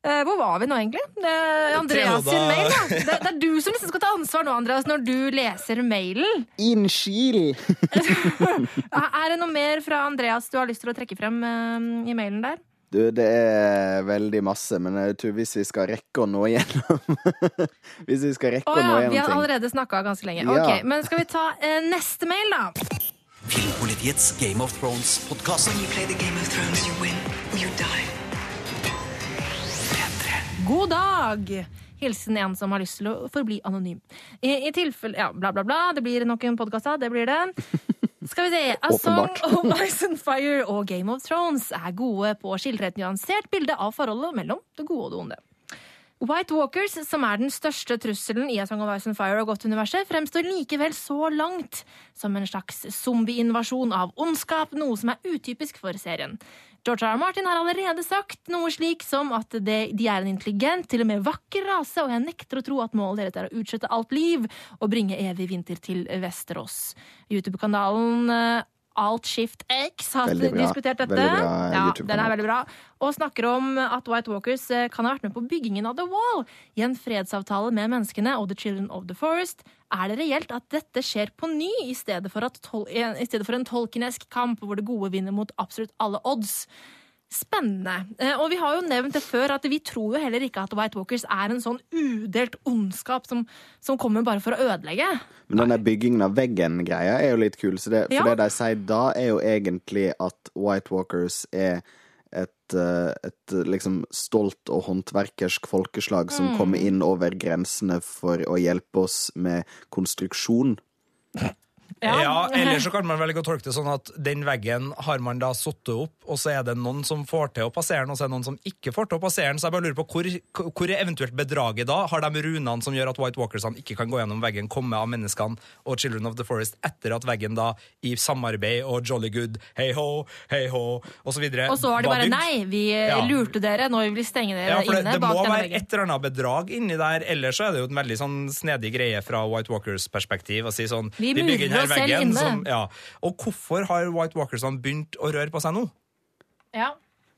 Eh, hvor var vi nå, egentlig? Det Andreas sin mail, da. Det, det er du som liksom skal ta ansvar nå, Andreas, når du leser mailen. Innskil! Er det noe mer fra Andreas du har lyst til å trekke frem eh, i mailen der? Du, det er veldig masse, men jeg tror hvis vi skal rekke å nå igjennom Hvis vi skal rekke Å å nå ja, vi har ting allerede snakka ganske lenge. Ja. Ok, Men skal vi ta eh, neste mail, da? Filmpolitiets Game of Thrones-podkast. When you play the Game of Thrones, you win or you die. God dag! Hilsen en som har lyst til å forbli anonym. I, i tilfelle Ja, bla, bla, bla. Det blir nok en podkast. Det blir det. Skal vi se. A Song of Ice and Fire og Game of Thrones er gode på å skildre et nyansert bilde av forholdet mellom det gode og det onde. White Walkers, som er den største trusselen i A Song of Ice and Fire og Godt-universet, fremstår likevel så langt som en slags zombieinvasjon av ondskap, noe som er utypisk for serien. George R. R. Martin har allerede sagt noe slik som at det, de er en intelligent, til og med vakker rase, og jeg nekter å tro at målet deres er å utslette alt liv og bringe evig vinter til Vesterås. YouTube-kanalen eh, Alt Shift X har diskutert dette. Ja, den er veldig bra. Og snakker om at White Walkers eh, kan ha vært med på byggingen av The Wall. I en fredsavtale med menneskene og The Children of the Forest er det reelt at dette skjer på ny, i stedet for, at tol i stedet for en tolkinesk kamp hvor det gode vinner mot absolutt alle odds. Spennende. Eh, Og vi har jo nevnt det før, at vi tror jo heller ikke at White Walkers er en sånn udelt ondskap som, som kommer bare for å ødelegge. Men denne byggingen av veggen-greia er jo litt kul. Så det, for Ja. det de sier da, er jo egentlig at White Walkers er et, eh, et eh, liksom stolt og håndverkersk folkeslag Mm. som kommer inn over grensene for å hjelpe oss med konstruksjon. Ja. Eller så kan man velge å tolke det sånn at den veggen har man da satt opp, og så er det noen som får til å passere den, og så er det noen som ikke får til å passere den. Så jeg bare lurer på hvor, hvor er eventuelt bedraget da? Har de runene som gjør at White Walkersene ikke kan gå gjennom veggen, komme av menneskene og Children of the Forest etter at veggen da i samarbeid og jolly good, hei ho, hei ho, videre Og så har de bare nei, vi Ja. lurte dere, nå vil vi stenge dere Ja, for det, inne det bak må være et eller annet bedrag inni der, ellers så er det jo en veldig sånn snedig greie fra White Walkers perspektiv å si sånn Vi bygger denne selv veggen inne. som- ja. Og hvorfor har White Walkersene begynt å røre på seg nå? Ja.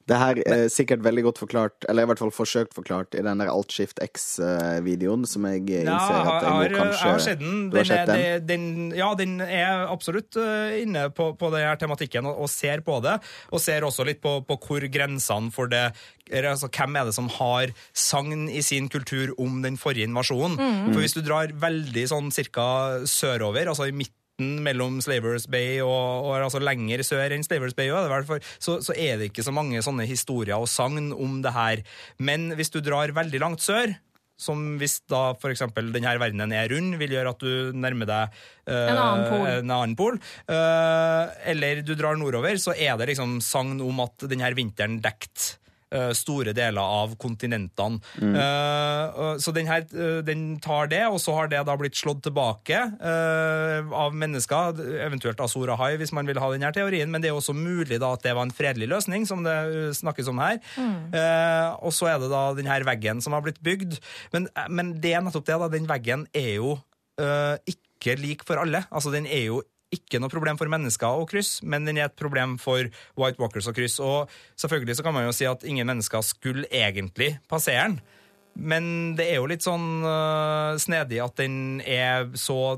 Det her er sikkert veldig godt forklart, eller i hvert fall forsøkt forklart, i den der Alt Shift X-videoen, som jeg innser Ja, jeg at har, jeg må jeg kanskje har sett den. Du har Den sett den? Er, den. Ja, den er absolutt eh, inne på, på den her tematikken og, og ser på det. Og ser også litt på, på hvor grensene for det altså, Hvem er det som har sagn i sin kultur om den forrige invasjonen? For hvis du drar veldig sånn cirka sørover, altså i midten mellom Slavers Bay og, og altså lenger sør enn Slavers Bay, også, er så, så er det ikke så mange sånne historier og sagn om det her. Men hvis du drar veldig langt sør, som hvis da eksempel denne verdenen er rund, vil gjøre at du nærmer deg uh, En annen pol. en annen pol. Uh, eller du drar nordover, så er det liksom sagn om at denne vinteren dekket store deler av kontinentene. Mm. Uh, så den, her, eh, den tar det, og så har det da blitt slått tilbake uh, av mennesker, eventuelt Azor Ahai, hvis man vil ha denne teorien, men det er også mulig da at det var en fredelig løsning, som det eh, snakkes om her. Eh, og så er det da den her veggen som har blitt bygd. Men, eh, men det er nettopp det, da. Den veggen er jo eh, ikke lik for alle. Altså, den er jo ikke noe problem for mennesker å krysse, men den er et problem for White Walkers å krysse. Og selvfølgelig så kan man jo si at ingen mennesker skulle egentlig passere den. Men det er jo litt sånn uh, snedig at den er så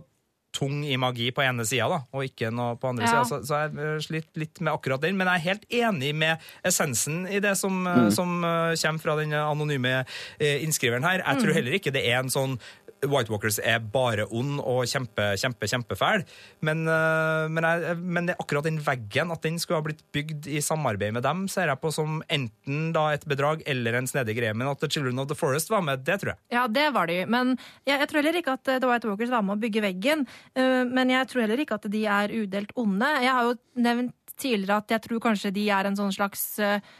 tung i magi på ene sida, og ikke noe på andre Ja. sida. Så, så jeg sliter litt med akkurat den. Men jeg er helt enig med essensen i det som, mm. som øh, kommer fra den anonyme øh, innskriveren her. Jeg tror heller ikke det er en sånn White Walkers er bare ond og kjempe, kjempe, kjempefæl. Men, øh, men, jeg, men akkurat den veggen, at den skulle ha blitt bygd i samarbeid med dem, ser jeg på som enten da et bedrag eller en snedig greie. Men at The Children of the Forest var med, det tror jeg. Ja, det var de. Men jeg, jeg tror heller ikke at eh, The White Walkers var med å bygge veggen. eh, Men jeg tror heller ikke at de er udelt onde. Jeg har jo nevnt tidligere at jeg tror kanskje de er en sånn slags eh, eh,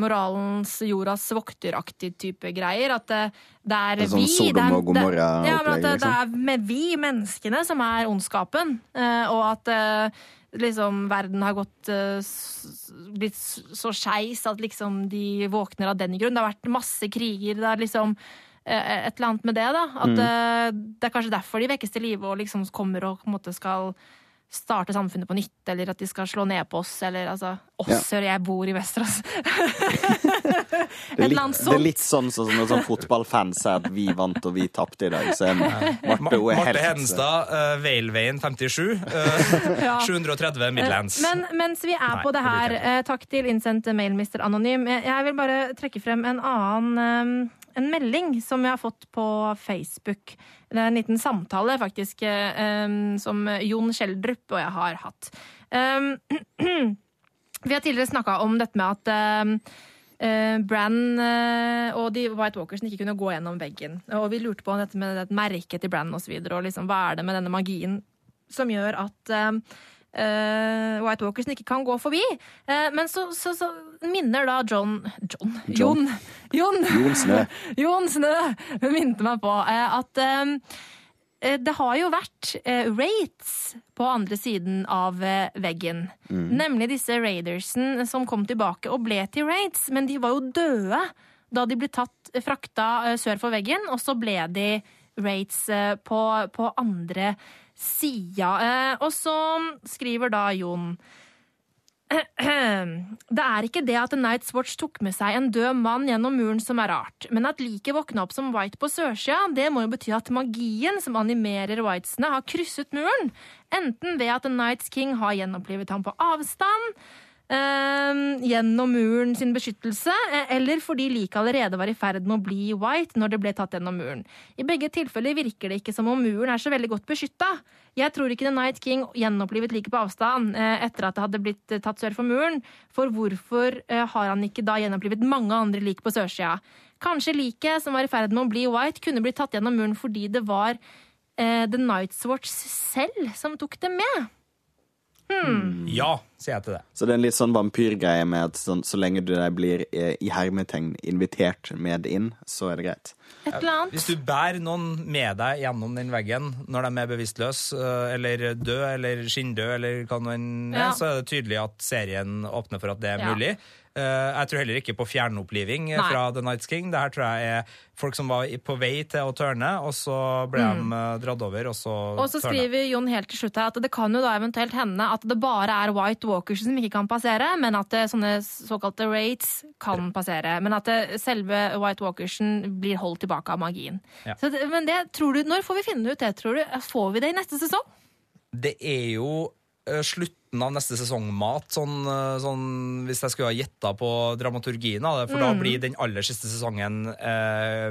moralens jordas vokteraktig type greier. At det, det er Det er sånn vi Sodom og Gomorra-opplegg, det- Ja, men at det, det liksom. er med vi menneskene som er ondskapen. eh, Og at eh, liksom verden har gått eh, blitt så skeis at liksom de våkner av den grunn. Det har vært masse kriger. Det er liksom eh, et eller annet med det, da. At mm. det er kanskje derfor de vekkes til live og liksom kommer og på en måte skal starte samfunnet på nytt, eller at de skal slå ned på oss, eller altså Oss, Ja. jeg bor i Vesterås. Det Et er, eller annet det er litt sånn som når sånn fotballfans sier at vi vant og vi tapte i dag. Så er Marte Marte Hedenstad, uh, Veilveien 57. Uh, Ja. 730 Midlands. Men mens vi er Nei, på det her, eh, takk til innsendt mail, Mr. Anonym. Jeg jeg vil bare trekke frem en annen eh, en melding som jeg har fått på Facebook. Det er en liten samtale, faktisk, eh, som Jon Skjeldrup og jeg har hatt. Vi har tidligere snakka om dette med at eh, Brann eh, og de White Walkersene ikke kunne gå gjennom veggen. Og vi lurte på dette med merket til Brann osv. Og, og liksom, hva er det med denne magien som gjør at um, eh, White Walkersen ikke kan gå forbi. Uh, men så, så, så minner da John John? John. Jon! Jon, Snø. Jon Snø minte meg på uh, at eh, det har jo vært raids på andre siden av veggen. Nemlig disse raidersen som kom tilbake og ble til raids, men de var jo døde da de ble tatt, frakta sør for veggen, og så ble de raids på, på andre sida. Eh, og så skriver da Jon det er ikke det at The Night's Watch tok med seg en død mann gjennom muren som er rart, men at liket våkna opp som White på sørsida, det må jo bety at magien som animerer Whitesene, har krysset muren. Enten ved at The Night's King har gjenopplivet ham på avstand, gjennom muren sin beskyttelse, eh, eller fordi liket allerede var i ferd med å bli White når det ble tatt gjennom muren. I begge tilfeller virker det ikke som om muren er så veldig godt beskytta. Jeg tror ikke The Night King gjenopplivet liket på avstand eh, etter at det hadde blitt eh, tatt sør for muren. For hvorfor har han ikke da gjenopplivet mange andre lik på sørsida? Kanskje liket som var i ferd med å bli White, kunne blitt tatt gjennom muren fordi det var The Night's Watch selv som tok det med. Ja, sier jeg til det. Så det er en litt sånn vampyrgreie med at sånn, så lenge du der blir eh, i hermetegn invitert med inn, så er det greit. Et eller annet. Hvis du bærer noen med deg gjennom den veggen når de er bevisstløse, øh, eller døde, eller skinndøde, eller hva nå enn er, Ja. så er det tydelig at serien åpner for at det er Ja. mulig. Eh, Jeg tror heller ikke på fjernoppliving eh, Nei. fra The Nights King. Det her tror jeg er folk som var på vei til å tørne, og så ble de eh, dratt over, og så Mm. Og så skriver Jon helt til slutt her at det kan jo da eventuelt hende at det bare er White Walkers som ikke kan passere, men at sånne såkalte raids kan passere. Men at selve White Walkersen blir holdt tilbake av magien. Ja. Så men det tror du, når får vi finne ut det, tror du? Får vi det i neste sesong? Det er jo eh, slutten av neste sesong-mat, sånn, eh, sånn, hvis jeg skulle ha gjetta på dramaturgien For mm. da blir den aller siste sesongen eh,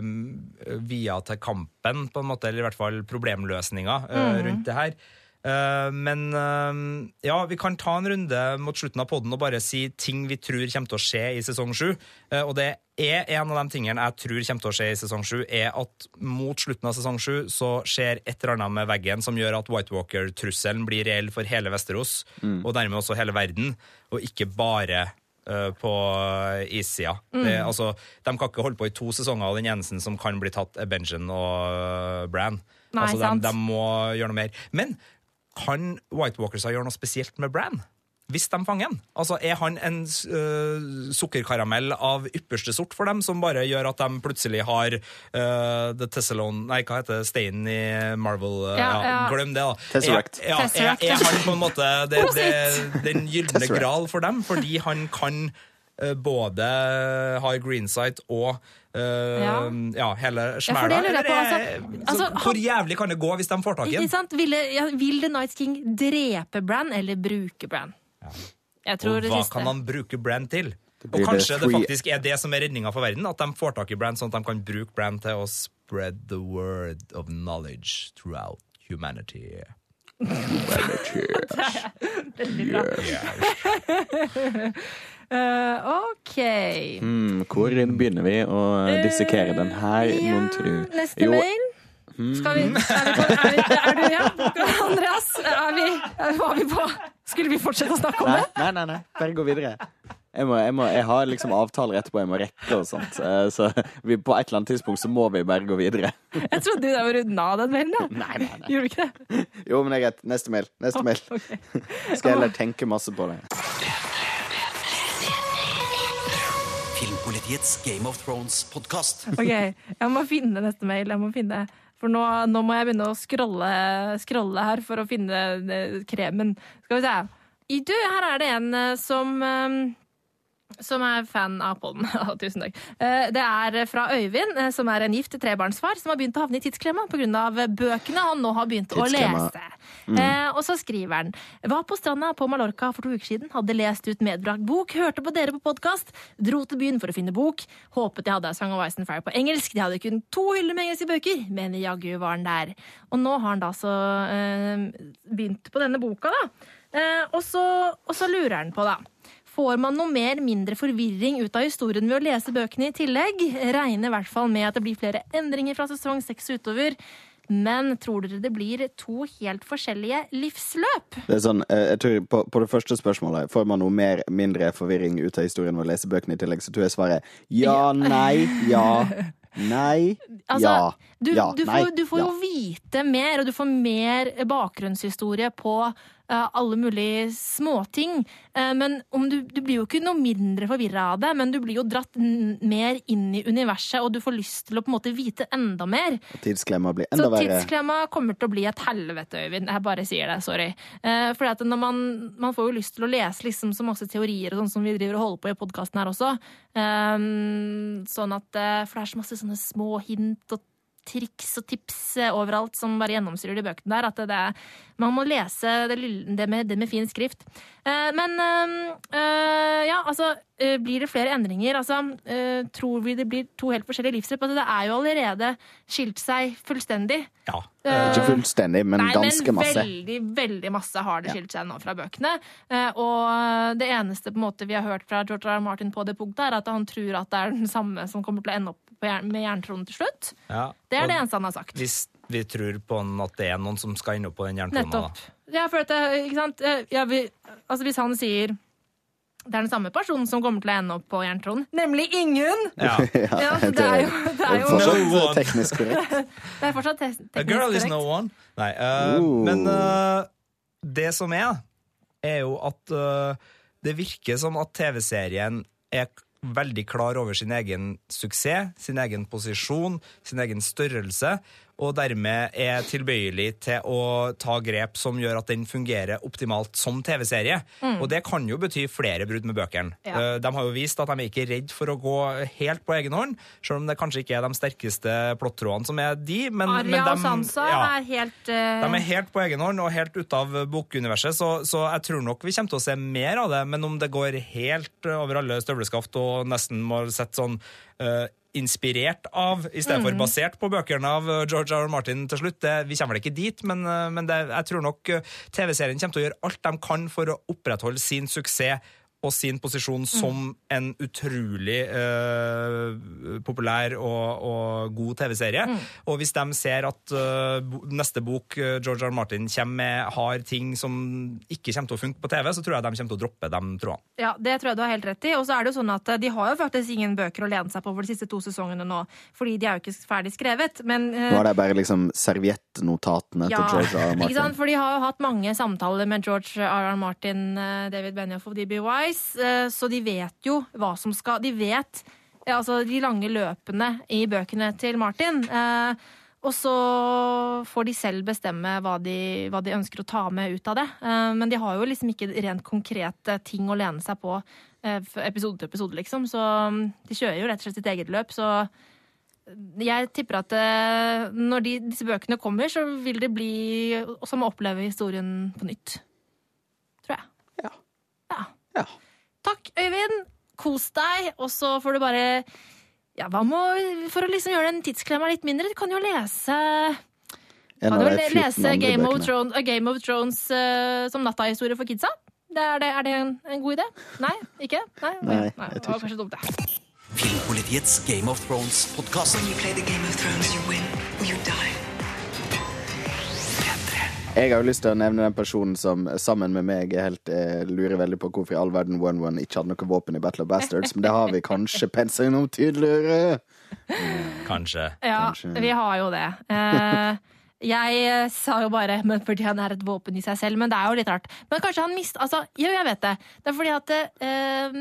via til kampen, på en måte, eller i hvert fall problemløsninga eh, rundt det her. Eh, men eh, ja, vi kan ta en runde mot slutten av podden og bare si ting vi tror kommer til å skje i sesong sju. Eh, og det er en av de tingene jeg tror kommer til å skje i sesong sju, er at mot slutten av sesong sju så skjer et eller annet med veggen som gjør at White Walker-trusselen blir reell for hele Vesterås, og dermed også hele verden, og ikke bare på issida. Mm. Altså, de kan ikke holde på i to sesonger, og den eneste som kan bli tatt, er Benjen og Bran. Nei, altså, de, de må gjøre noe mer. Men kan White Walkers gjøre noe spesielt med Bran? hvis de fanger han? Altså, Er han en uh, sukkerkaramell av ypperste sort for dem, som bare gjør at de plutselig har uh, The Tessalone Nei, hva heter det? Steinen i Marvel? Uh, Ja, ja. Glem det, da. Tesseract. Er, ja, er, er han på en måte det, det, den gylne gral for dem? Fordi han kan både High greensight og uh, Ja. ja. hele smæla. Ja, altså, er- altså, Hvor jævlig kan det gå hvis de får tak i den? sant? Ja, vil The Night King drepe Brand eller bruke Brand? Jeg tror Og det hva siste. kan han bruke Brand til? Og kanskje det faktisk er det som er redninga for verden? At de får tak i Brand, sånn at de kan bruke Brand til å spread the word of knowledge throughout humanity. Veldig bra. Eh, OK. Mm, hvor begynner vi å dissekere den her, uh, mon tru? neste Jo, mail. Skal vi, er, vi på, er, vi, er du igjen? Andreas, er vi, var vi på Skulle vi fortsette å snakke om Nei, det? nei, nei, nei. bare gå videre. Jeg, må, jeg, må, jeg har liksom avtaler etterpå jeg må rekke og sånt. Eh, Så vi, på et eller annet tidspunkt så må vi bare gå videre. Jeg trodde du var runda av den mailen. da. Nei, nei, nei. Gjorde du ikke det? Jo, men det er greit. Neste mail. Neste mail. Okay. Skal jeg heller tenke masse på det. Filmpolitiets Game of Thrones-podkast. Ok, jeg må finne neste mail. Jeg må finne For nå, nå må jeg begynne å scrolle, scrolle her for å finne eh, kremen. Skal vi se. I du, her er det en eh, som eh, som er fan av poden. Tusen takk. Eh, Det er fra Øyvind, eh, som er en gift trebarnsfar, som har begynt å havne i tidsklemma pga. bøkene han nå har begynt å lese. Mm. og så skriver han Var på stranda på Mallorca for to uker siden, hadde lest ut medbrakt bok, hørte på dere på podkast, dro til byen for å finne bok, håpet jeg hadde Song of Ice and Fire på engelsk, de hadde kun to hyller med engelske bøker, men jaggu var den der. Og nå har han da så eh, begynt på denne boka, da. Eh, og, så, og så lurer han på, da. Får man noe mer mindre forvirring ut av historien ved å lese bøkene i tillegg? Regner i hvert fall med at det blir flere endringer fra sesong seks utover. Men tror dere det blir to helt forskjellige livsløp? Det er sånn, eh, jeg tror på, på det første spørsmålet Får man noe mer, mindre forvirring ut av historien ved å lese bøkene i tillegg, så tror jeg svaret ja, nei, ja, nei, Altså, ja, Du, ja, du nei, får, du får ja. jo vite mer, og du får mer bakgrunnshistorie på alle mulige småting. Eh, men om du, du blir jo ikke noe mindre forvirra av det, men du blir jo dratt mer inn i universet, og du får lyst til å på en måte vite enda mer. Tidsklemma blir enda verre. tidsklemma kommer til å bli et helvete, Øyvind. Jeg bare sier det, sorry. For at når man, man får jo lyst til å lese liksom så masse teorier og sånn som vi driver og holder på i podkasten her også. Eh, sånn at eh, For det er så masse sånne små hint og triks og tips overalt som bare gjennomsyrer de bøkene der. At det, det, man må lese det, det, med, det med fin skrift. Eh, men eh, eh, ja, altså Blir det flere endringer? Altså, eh, tror vi det blir to helt forskjellige livsløp? Altså, det er jo allerede skilt seg fullstendig. Ja. Eh, Ikke fullstendig, men Nei, ganske men masse. veldig, veldig masse har det skilt seg nå fra bøkene. Eh, og det eneste på en måte vi har hørt fra George R. R. Martin på det punktet, er at han tror at det er den samme som kommer til å ende opp med jerntronen til slutt. ja. Det er det eneste han har sagt. Hvis vi tror på at det er noen som skal ende opp på den jerntrona, da. Ja, for at, ikke sant? Eh, Ja, vi, altså hvis han sier det er den samme personen som kommer til å ende opp på jerntronen, nemlig ingen! Ja. Ja, så det er jo, det er jo Fortsatt teknisk korrekt. det er fortsatt te- A girl is no one. Nei, uh, men uh, det som er, er jo at eh, det virker som at TV-serien er veldig klar over sin egen suksess, sin egen posisjon, sin egen størrelse, og dermed er tilbøyelig til å ta grep som gjør at den fungerer optimalt som TV-serie. Og det kan jo bety flere brudd med bøkene. Mm. Ja. Eh, De har jo vist at de er ikke redd for å gå helt på egen hånd, selv om det kanskje ikke er de sterkeste plottrådene som er de. Men, Arya men og Sansa ja. er helt uh... De er helt på egen hånd og helt ute av bokuniverset, så, så jeg tror nok vi kommer til å se mer av det. Men om det går helt over alle støvleskaft og nesten må sette sånn eh, inspirert av, i stedet Mm. for basert på bøkene av eh, George R. R. Martin til slutt, det, vi kommer vel ikke dit, men, eh, men det, jeg tror nok eh, TV-serien kommer til å gjøre alt de kan for å opprettholde sin suksess og sin posisjon som en utrolig uh, populær og, og god TV-serie. Og hvis de ser at uh, neste bok eh, George R. Martin kommer med, har ting som ikke kommer til å funke på TV, så tror jeg de kommer til å droppe de trådene. Ja, det tror jeg du har helt rett i. Og så er det jo sånn at de har jo faktisk ingen bøker å lene seg på for de siste to sesongene nå, fordi de er jo ikke ferdig skrevet. Men uh, Nå er det bare liksom serviettnotatene til George R. R. Ikke sant? For de har jo hatt mange samtaler med George R. R. Martin, David Benioff og D.B. Wise, eh, så de vet jo hva som skal De vet altså de lange løpene i bøkene til Martin. Eh, og så får de selv bestemme hva de, hva de ønsker å ta med ut av det. Eh, men de har jo liksom ikke rent konkrete ting å lene seg på episode til episode, liksom. Så mm, de kjører jo rett og slett sitt eget løp. Så jeg tipper at når de, disse bøkene kommer, så vil det bli som å oppleve historien på nytt. Tror jeg. Ja. Ja. Ja. Takk, Øyvind. Kos deg. Og så får du bare ja, hva må, For å liksom gjøre den tidsklemma litt mindre, du kan jo lese kan jo du de le- 14 lese Game of. Thrones, A Game of Thrones uh, som nattahistorie for kidsa? Det er, det, er det en, en god idé? Nei? Ikke? Nei, Nei, jeg det tror var kanskje dumt, det. Filmpolitiets Game of Thrones-podkast. Jeg har jo lyst til å nevne den personen som sammen med meg helt, eh, lurer veldig på hvorfor i all verden One One ikke hadde noe våpen i Battle of Bastards, men det har vi kanskje pensa innom tydeligere. Kanskje. Ja, Kanskje. vi har jo det. Eh, jeg eh, sa jo bare men fordi han er et våpen i seg selv, men det er jo litt rart. Men kanskje han mist... Altså, jo, jeg vet det. Det er fordi at eh,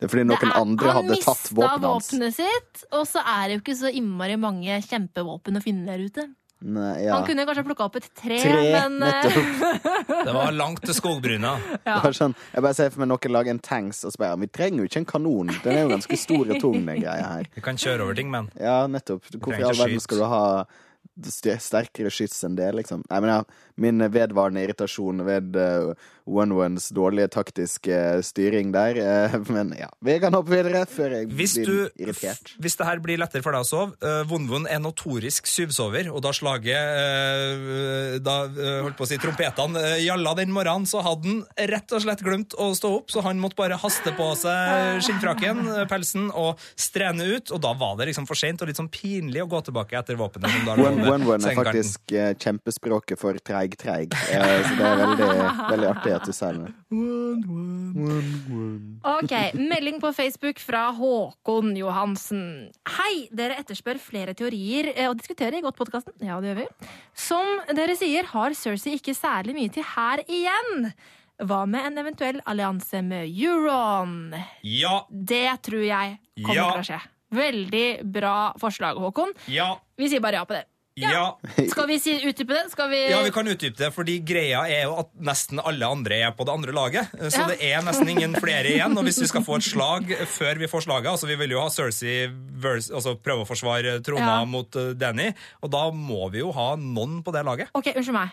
Det er fordi noen er- andre han hadde tatt våpenet hans. våpenet sitt, og så er det jo ikke så innmari mange kjempevåpen å finne der ute. Nei, ja. Han kunne kanskje plukka opp et tre, Tre, men eh, nettopp. Det var langt til skogbryna. Ja. sånn, jeg bare ser for meg noen lager en tanks og spør Vi trenger jo ikke en kanon. Den er jo ganske stor og tung, den greia her. Vi kan kjøre over ting, men Ja, nettopp. Hvorfor i all verden skal du ha sterkere skyts enn det, liksom? Nei, men ja, min vedvarende irritasjon ved uh, One-Ones dårlige taktiske styring der. eh, men ja, vi kan hoppe videre før jeg Hvis blir du irritert. Hvis det her blir lettere for deg å sove uh, Von-Von er notorisk syvsover, og da slaget eh, Da eh, holdt på å si trompetene uh, gjalla den morgenen, så hadde han rett og slett glemt å stå opp, så han måtte bare haste på seg skinnfrakken, eh, pelsen, og strene ut, og da var det liksom for seint og litt sånn pinlig å gå tilbake etter våpenet. One-One er faktisk eh, kjempespråket for treig-treig, eh, så det er veldig, veldig artig at du sier det. Ok, melding på Facebook fra Håkon Johansen. Hei, dere etterspør flere teorier eh, og diskuterer i Godt-podkasten. Ja, det gjør vi. Som dere sier, har Cersei ikke særlig mye til her igjen. Hva med en eventuell allianse med Euron? Ja, Det tror jeg kommer Ja. til å skje. Veldig bra forslag, Håkon. ja, Vi sier bare ja på det. Ja. Skal vi si, utdype det? Skal vi, Ja, vi kan utdype det, fordi greia er jo at nesten alle andre er på det andre laget. Så Ja. det er nesten ingen flere igjen. Og hvis vi skal få et slag før vi får slaget altså Vi vil jo ha Cersei vers, altså prøve å forsvare trona Ja. mot eh, Danny, og da må vi jo ha noen på det laget. Ok, unnskyld meg.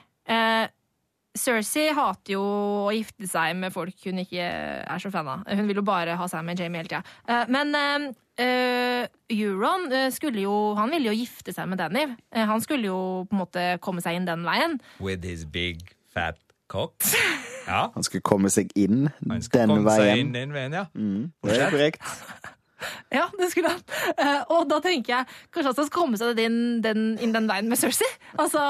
Cersei hater jo å gifte seg med folk hun ikke er så fan av. Hun vil jo bare ha seg med Jamie hele tida. Eh, men eh, eh, Euron skulle jo Han ville jo gifte seg med Danny. Han skulle jo på en måte komme seg inn den veien. With his big fat cock. Ja, Han skulle komme seg inn han skulle den komme seg veien. inn den veien, ja. Mm, det er korrekt. Ja, det skulle han. Eh, og da tenker jeg kanskje han skal komme seg inn den, inn den veien med Cersei. Altså,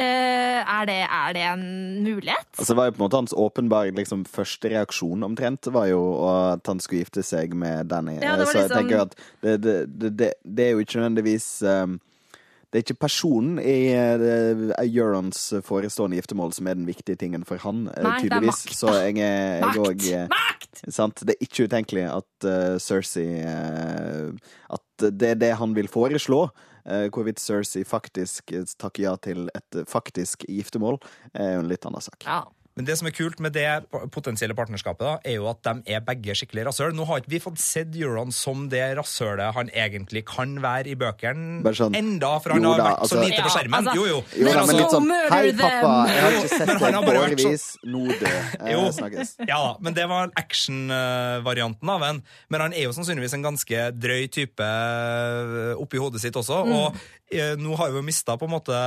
eh, er, det, er det en mulighet? Altså, det var jo på en måte hans åpenbare liksom, første reaksjon omtrent, var jo at han skulle gifte seg med Danny. Ja, det var Så jeg liksom- tenker at det, det, det, det, det er jo ikke nødvendigvis um, det er ikke personen i Eurons forestående giftermål som er den viktige tingen for han, Nei, Nei, det er makt. Så jeg er Makt! òg eh, Makt! Sant? Det er ikke utenkelig at uh, Cersei uh, At det er det han vil foreslå. Uh, hvorvidt Cersei faktisk takker ja til et faktisk giftermål, er jo en litt annen sak. Ja. Men det som er kult med det potensielle partnerskapet, da, er jo at de er begge skikkelig rasshøl. Nå har ikke vi fått sett Euron som det rasshølet han egentlig kan være i bøkene sånn, enda, for han jo har da, vært så altså- lite på Ja, skjermen. altså- jo, jo. Jo, Men da, men altså- litt sånn Hei, pappa, jeg har ikke sett deg på årevis. Nå dø. Eh, Snakkes. Ja da, men det var action-varianten av en. Men han er jo sannsynligvis en ganske drøy type eh, oppi hodet sitt også. Og eh, nå har vi jo mista på en måte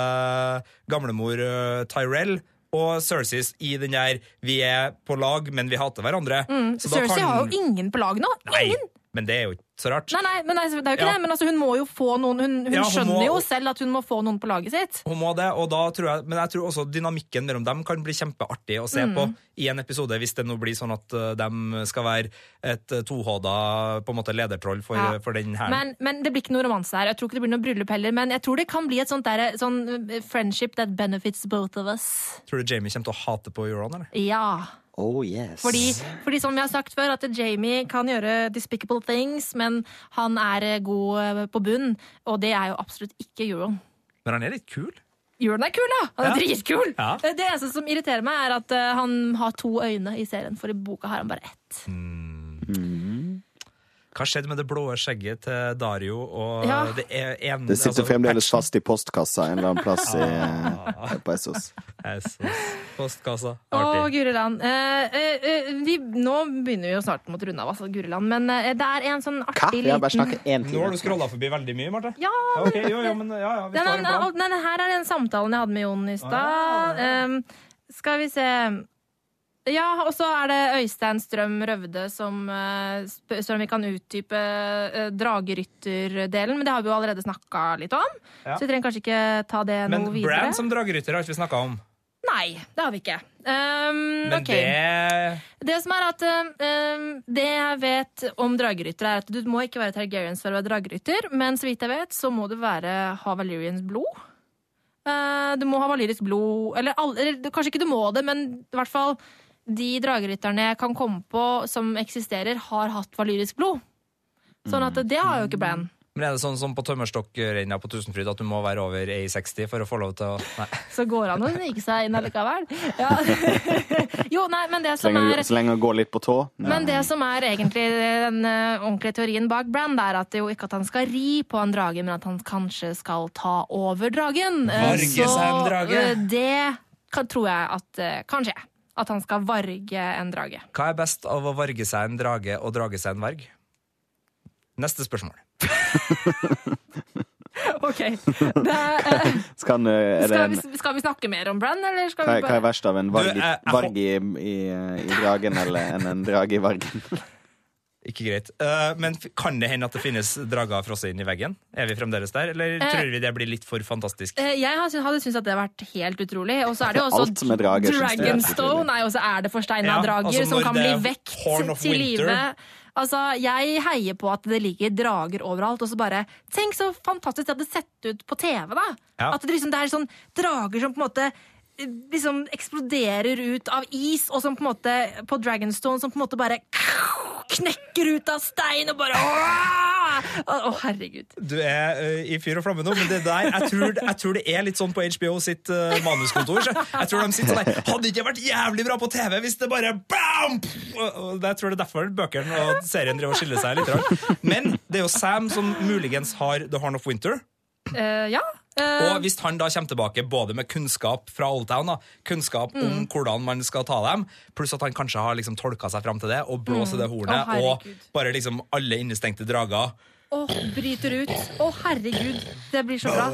gamlemor uh, Tyrell. Og Cersei i den der 'vi er på lag, men vi hater hverandre'. Så da Mm. Cersei kan- har jo ingen på lag nå. Nei, Ingen! Men det er jo ikke så rart. Nei, nei, men nei, det er jo ikke Ja. det. Men altså, hun må jo få noen Hun, hun Ja, hun skjønner må- jo selv at hun må få noen på laget sitt. Hun må det, og da tror jeg, men jeg tror også dynamikken mellom dem kan bli kjempeartig å se Mm. på i en episode, hvis det nå blir sånn at uh, de skal være et uh, tohoda på en måte ledertroll for, Ja. for den her. Men, men det blir ikke noe romanse her. Jeg tror ikke det blir noe bryllup heller. Men jeg tror det kan bli et sånt der, sånn eh, friendship that benefits both of us. Tror du Jamie kommer til å hate på Euron, eller? Ja. Oh yes. Fordi, fordi som vi har sagt før, at Jamie kan gjøre despicable things, men han er eh, god eh, på bunn, og det er jo absolutt ikke Euron. Men han er litt kul. Euron er kul, da! Han er Ja. dritkul! Ja. Det eneste som irriterer meg, er at eh, han har to øyne i serien, for i boka har han bare ett. Hva skjedde med det blå skjegget til Dario og Ja. det ene, Det sitter altså, fremdeles fast i postkassa en eller annen plass i, eh, på Essos. Jesus. Postkassa. Artig. Å, Guriland. Eh, eh, eh, vi, nå begynner vi jo snart mot runde av, altså, Guriland. men eh, det er en sånn Hva? artig Vi har bare liten snakket én Nå har du scrolla forbi veldig mye, Marte. Ja, Ja, okay, jo, jo, men ja, ja, vi Den, en den, den, her er den samtalen jeg hadde med Jon i stad. Um, skal vi se Ja, og så er det Øystein Strøm Røvde som uh, spør om vi kan utdype uh, dragerytterdelen. Men det har vi jo allerede snakka litt om, Ja. så vi trenger kanskje ikke ta det Men noe videre. Men Bran som dragerytter har ikke vi snakka om. Nei, det har vi ikke. Um, Men okay. det Det som er at um, Det jeg vet om drageryttere, er at du må ikke være Targaryens for å være dragerytter, men så vidt jeg vet, så må du være, ha Valyrians blod. Uh, du må ha valyrisk blod eller, eller kanskje ikke du må det, men i hvert fall de dragerytterne jeg kan komme på som eksisterer, har hatt valyrisk blod. Sånn at det har jo ikke Bran. Men er det sånn som på tømmerstokkrenna på Tusenfryd at du må være over A60 for å få lov til å Nei. Så går han og å snike seg inn allikevel. Ja. jo, nei, men det Så lenge, er så lenge han går litt på tå. Men det som er egentlig den eh, ordentlige teorien bak Brand, er at det jo ikke at han skal ri på en drage, men at han kanskje skal ta over dragen. Eh, Varge Så, seg en drage. eh, Det kan, tror jeg at eh, kan skje. At han skal varge en drage. Hva er best av å varge seg en drage og drage seg en verg? Neste spørsmål. OK. Det, eh, Skal, han, eh, er det skal, en, vi, skal vi snakke mer om Brann, eller skal hva, vi hva er verst av en varg, Du, i- jeg- jeg varg i, i, i dragen eller enn en drage i vargen? Ikke greit. Uh, men kan det hende at det finnes drager frosset inn i veggen? Er vi fremdeles der, eller Eh, tror vi det blir litt for fantastisk? Eh, Jeg hadde syntes at det hadde vært helt utrolig. Og så er det jo også drager, Dragonstone Nei, og også er det forsteina Ja, drager altså som kan bli vekt til live. Altså, Jeg heier på at det ligger drager overalt. og så bare, Tenk så fantastisk det hadde sett ut på TV! da! Ja. At det, liksom, det er sånn drager som på en måte liksom eksploderer ut av is, og som på en måte på Dragonstone som på en måte bare knekker ut av stein og bare Å, oh, herregud. Du er uh, i fyr og flamme nå, men det der, jeg tror, jeg tror det er litt sånn på HBO sitt uh, manuskontor. Så jeg tror de sitter sånn der Hadde ikke vært jævlig bra på TV hvis det bare bam! Og, Jeg tror det er derfor bøkene og serien driver og skiller seg litt. Men det er jo Sam som muligens har The Horn of Winter. Eh, ja. Uh, Og hvis han da kommer tilbake både med kunnskap fra Oldtown, da, kunnskap om hvordan man skal ta dem, pluss at han kanskje har liksom tolka seg fram til det og blåser det hornet, oh, og bare liksom alle innestengte drager Åh, bryter ut. Å, herregud. Det blir så bra.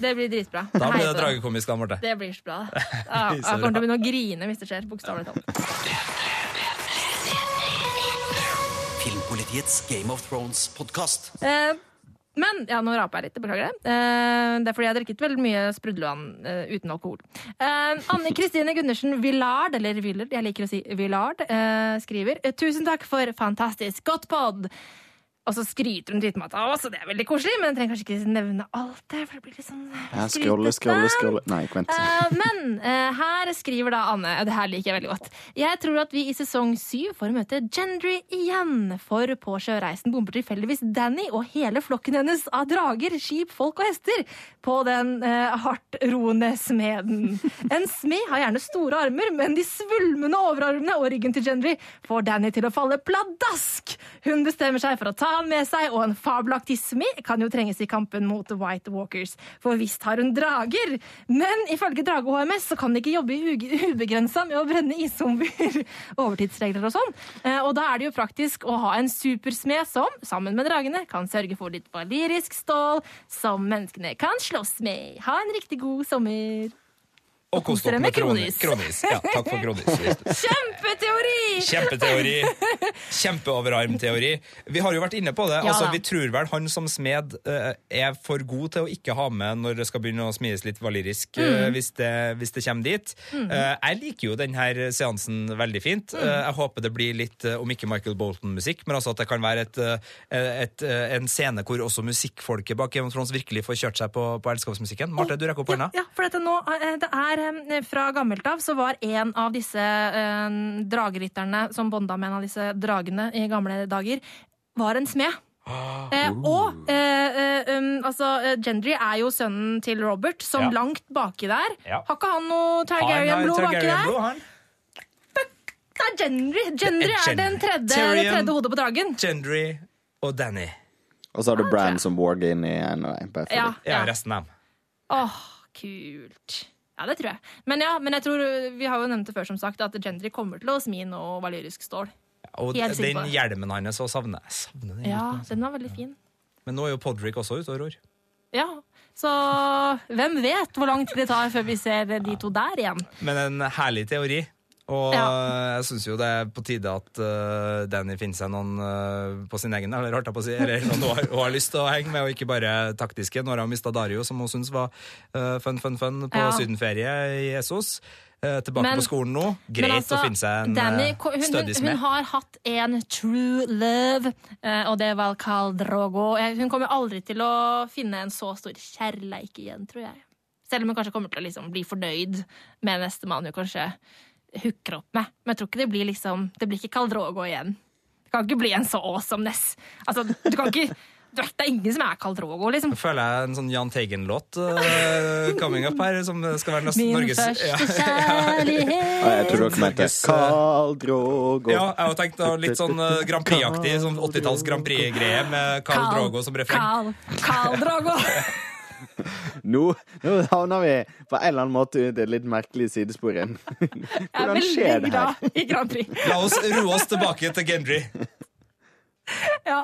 Det blir dritbra. Da blir det dragekomisk, da, Marte. Det blir så bra. Ja, jeg kommer til å begynne å grine hvis det skjer. Bokstavelig talt. Filmpolitiets Game of Thrones-podkast. Eh, men ja, nå raper jeg litt, beklager det. Eh, det er fordi jeg har drukket veldig mye sprudlevann eh, uten alkohol. Eh, Anne Kristine Gundersen Villard, eller Willard, jeg liker å si Villard, eh, skriver Tusen takk for fantastisk godt pod. Og så skryter hun litt med at og det er veldig koselig, men jeg trenger kanskje ikke nevne alt det. for det blir litt sånn Ja, scrolle, scrolle, scrolle Nei, vent. Eh, men uh, her skriver da Anne, og det her liker jeg veldig godt. Jeg tror at vi i sesong syv får møte Gendry igjen. For på sjøreisen bomber tilfeldigvis Danny og hele flokken hennes av drager, skip, folk og hester på den uh, hardtroende smeden. En smed har gjerne store armer, men de svulmende overarmene og ryggen til Gendry får Danny til å falle pladask. Hun bestemmer seg for å ta han med seg, og en fabelaktig smed kan jo trenges i kampen mot White Walkers. For visst har hun drager, men ifølge Drage-HMS så kan de ikke jobbe ubegrensa med å brenne iszombier. Overtidsregler og sånn. Eh, Og da er det jo praktisk å ha en supersmed som, sammen med dragene, kan sørge for litt valyrisk stål som menneskene kan slåss med. Ha en riktig god sommer. Og kos dere med kronis. kronis. Ja, takk for kronis. Kjempeteori! Kjempeteori. Kjempeoverarmteori. Vi har jo vært inne på det. Ja altså, vi tror vel han som smed eh, er for god til å ikke ha med når det skal begynne å smides litt valirisk, Mm. eh, hvis, det, hvis det kommer dit. Eh, jeg liker jo denne seansen veldig fint. Mm. Jeg håper det blir litt, om ikke Michael Bolton-musikk, men altså at det kan være et, et, en scene hvor også musikkfolket bak Game of Thrones virkelig får kjørt seg på, på elskapsmusikken. Marte, du rekker opp hånda. Ja, ja, for dette nå, det er Fra gammelt av så var en av disse eh, drageritterne som bonda med en av disse dragene i gamle dager, var en smed. Eh, og eh, eh, um, altså, eh, Gendry er jo sønnen til Robert, som Ja. langt baki der. Ja. Har ikke han noe Targaryen-blod baki der? Targaryen-blod. Det er Gendry! Gendry er er den tredje, det tredje hodet på dragen. Gendry og Danny. Og så har du Bran som inn i en og en. Ja. Ja, ja. resten av dem. Åh, kult. Ja, det tror jeg. Men ja, men jeg tror, vi har jo nevnt det før, som sagt, at Gendry kommer til å smi noe valyrisk stål. Og Helt den hjelmen hans så savner jeg. savner den Ja, den var veldig fin. Men nå er jo Podrick også ute og rår. Ja, så hvem vet hvor lang tid det tar før vi ser de to der igjen. Men en herlig teori. Og Ja. jeg syns jo det er på tide at uh, Danny finner seg noen uh, på sin egen, eller holdt jeg på å si, eller noen hun har, hun har lyst til å henge med, og ikke bare taktiske. Nå har hun mista Dario, som hun syns var uh, fun, fun, fun på Ja. sydenferie i Esos. Tilbake Men- på skolen nå. Greit altså, å finne seg en Danny, hun, stødig hun, hun, hun har hatt en true love, og det var Carl Drogo. Hun kommer aldri til å finne en så stor kjærleik igjen, tror jeg. Selv om hun kanskje kommer til å liksom bli fornøyd med neste mann hun kanskje hooker opp med. Men jeg tror ikke det blir liksom Det blir ikke Carl Drogo igjen. Det kan ikke bli en så awesomeness. Altså, du kan ikke Det er ingen som er Carl Drogo, liksom. Nå føler jeg en sånn Jahn Teigen-låt uh, coming up her, som skal være nesten Norges Min første første ja. kjærlighet. Og jeg tror dere mente Carl Drogo. Ja, jeg har tenkt litt sånn uh, Grand Prix-aktig, sånn 80-talls Grand Prix-greie med Carl Drogo som refreng. Karl Carl Drogo. Nå, nå havner vi på en eller annen måte ut i et litt merkelig sidespor igjen. Er Hvordan skjer det her? glad i Grand Prix. La oss roe oss tilbake til Gendry. Ja,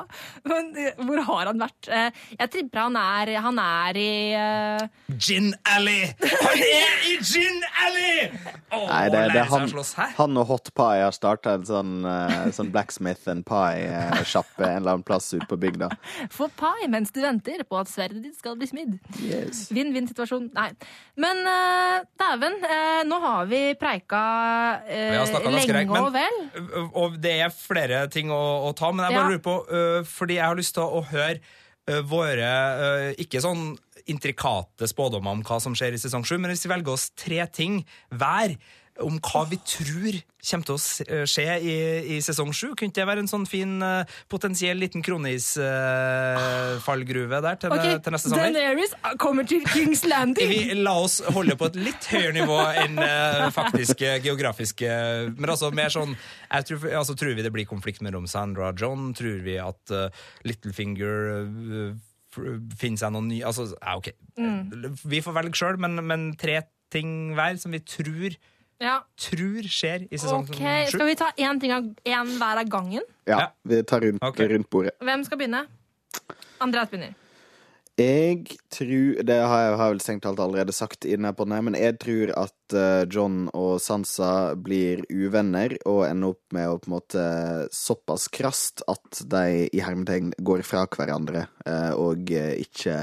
men eh, hvor har han vært? Eh, Jeg tripper han er, han er i uh... Gin Alley! Han er i Gin Alley! Åh, Nei, det, det er han, han og Hot Pie har starta en sånn, sånn blacksmith and pie-sjappe en eller annen plass ute på bygda. Få pie mens du venter på at sverdet ditt skal bli smidd. Yes. Vinn-vinn-situasjon. Nei. Men uh, dæven, uh, nå har vi preika uh, Vi har lenge greit, men- og vel. Og det er flere ting å, å ta, men jeg bare Ja. Lurer på, øh, fordi jeg har lyst til å høre øh, våre øh, ikke sånn intrikate spådommer om hva som skjer i sesong 7, men hvis vi velger oss tre ting hver om hva vi tror kommer til å øh, skje i, i sesong 7, kunne det være en sånn fin øh, potensiell liten kronis-fallgruve der til, okay, til neste sommer? Daenerys kommer til Kings Landing. Vi la oss holde på et litt høyere nivå enn uh, faktisk geografiske geografisk. eh, men altså mer sånn jeg tror, altså, tror vi det blir konflikt mellom Sandra og John? Tror vi at uh, Littlefinger uh, finner seg noen nye Altså, ja, OK. Vi får velge sjøl, men, men tre ting hver som vi tror, Ja. tror skjer i sesong okay. sju. Skal vi ta én ting av én hver av gangen? Ja, vi tar rundt, okay. rundt bordet. Hvem skal begynne? Andreas begynner. Jeg tror Det har jeg har vel strengt talt allerede sagt i denne podden, men jeg tror at eh, John og Sansa blir uvenner og ender opp med å på en måte såpass krast at de i hermetegn går fra hverandre eh, og eh, ikke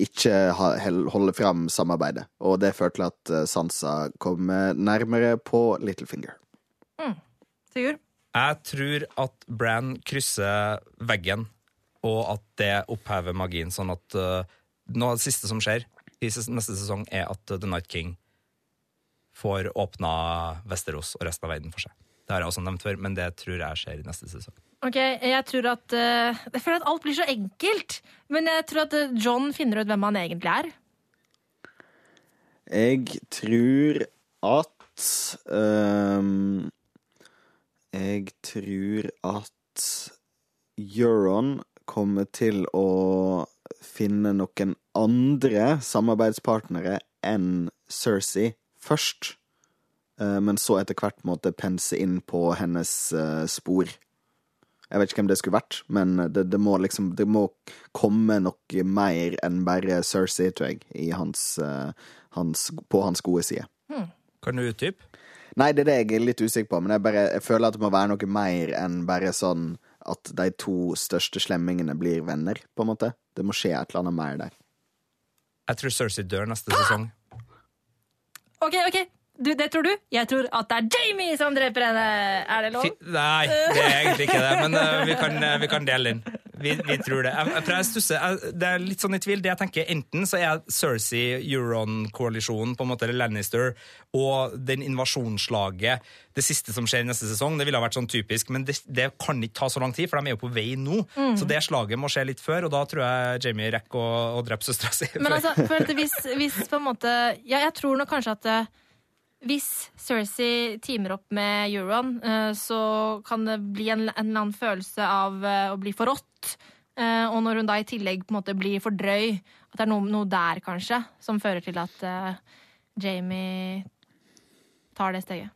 ikke holde holder fram samarbeidet. Og det førte til at eh, Sansa kommer nærmere på Littlefinger. Sigurd? Jeg tror at Bran krysser veggen, og at det opphever magien, sånn at uh, noe av det siste som skjer i neste sesong, er at uh, The Night King får åpna Vesterås og resten av verden for seg. Det har jeg også nevnt før, men det tror jeg skjer i neste sesong. Ok, Jeg tror at eh, Jeg føler at alt blir så enkelt. Men jeg tror at eh, John finner ut hvem han egentlig er. Jeg tror at ehm, Jeg tror at Euron kommer til å finne noen andre samarbeidspartnere enn Cersei først. Eh, men så etter hvert måtte pense inn på hennes eh, spor. Jeg vet ikke hvem det skulle vært, men det, det må liksom Det må komme noe mer enn bare Cersei, tror jeg, i hans, eh, hans, på hans gode side. Kan du utdype? Nei, det er det jeg er litt usikker på, men jeg, bare, jeg føler at det må være noe mer enn bare sånn at de to største slemmingene blir venner, på en måte. Det må skje et eller annet mer der. Jeg tror Cersei dør neste sesong. Ok, ok. Du, det tror du? Jeg tror at det er Jamie som dreper henne. Er det lov? Nei, det er egentlig ikke det, men uh, vi, kan, uh, vi kan dele den. Vi, vi tror det. Jeg, jeg, jeg stusser, det er litt sånn i tvil. Det jeg tenker, Enten så er Cersei, Euron-koalisjonen, på en måte, eller Lannister, og den invasjonsslaget, det siste som skjer i neste sesong, det ville ha vært sånn typisk, men det, det kan ikke ta så lang tid, for de er jo på vei nå. Mm. Så det slaget må skje litt før, og da tror jeg Jamie rekker å, å drepe søstera si. Men altså, for hvis, hvis på en måte Ja, jeg tror nok kanskje at eh, hvis Cersei teamer opp med Euron, eh, så kan det bli en, en eller annen følelse av eh, å bli forrådt. Eh, Og når hun da i tillegg på en måte blir for drøy, at det er noe, noe der kanskje som fører til at Jamie tar det steget.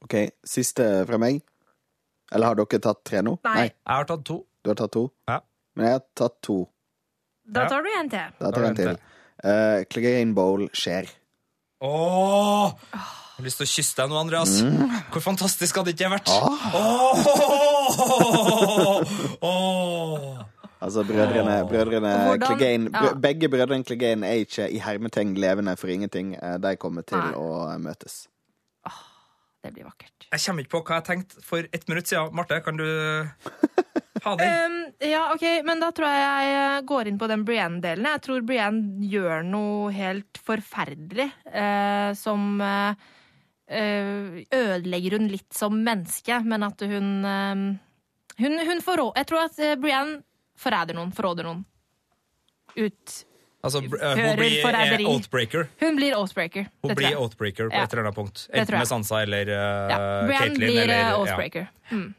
OK, siste fra meg. Eller har dere tatt tre nå? Nei. Jeg har tatt to. Du har tatt to? Ja. Men jeg har tatt to. Da tar du en til. Da tar jeg en til. Uh, Clegane Bowl skjer. Åh! Jeg har lyst til å kysse deg nå, Andreas. Hvor fantastisk hadde ikke det vært? Åh! Åh! Altså, brødrene, brødrene Clegane ja. brø, Begge brødrene Clegane er ikke i hermetegn levende for ingenting. Eh, De kommer til Nei. å møtes. møtes. Det blir vakkert. Jeg kommer ikke på hva jeg tenkte for ett minutt siden. Marte, kan du? Um, ja, ok, men da tror jeg jeg eh, går inn på den Brienne-delen. Jeg tror Brienne gjør noe helt forferdelig uh, som eh, ødelegger hun litt som menneske, men at hun eh, Hun, hun forrå... Jeg tror at Brienne forræder noen, forråder noen. Ut. Altså, hun blir forræderi. Oathbreaker. Hun blir Oathbreaker. Hun blir outbreaker på et eller annet punkt. Enten med. Sansa eller uh, Ja. Brienne Caitlyn. blir Eller, outbreaker. ja. Mm.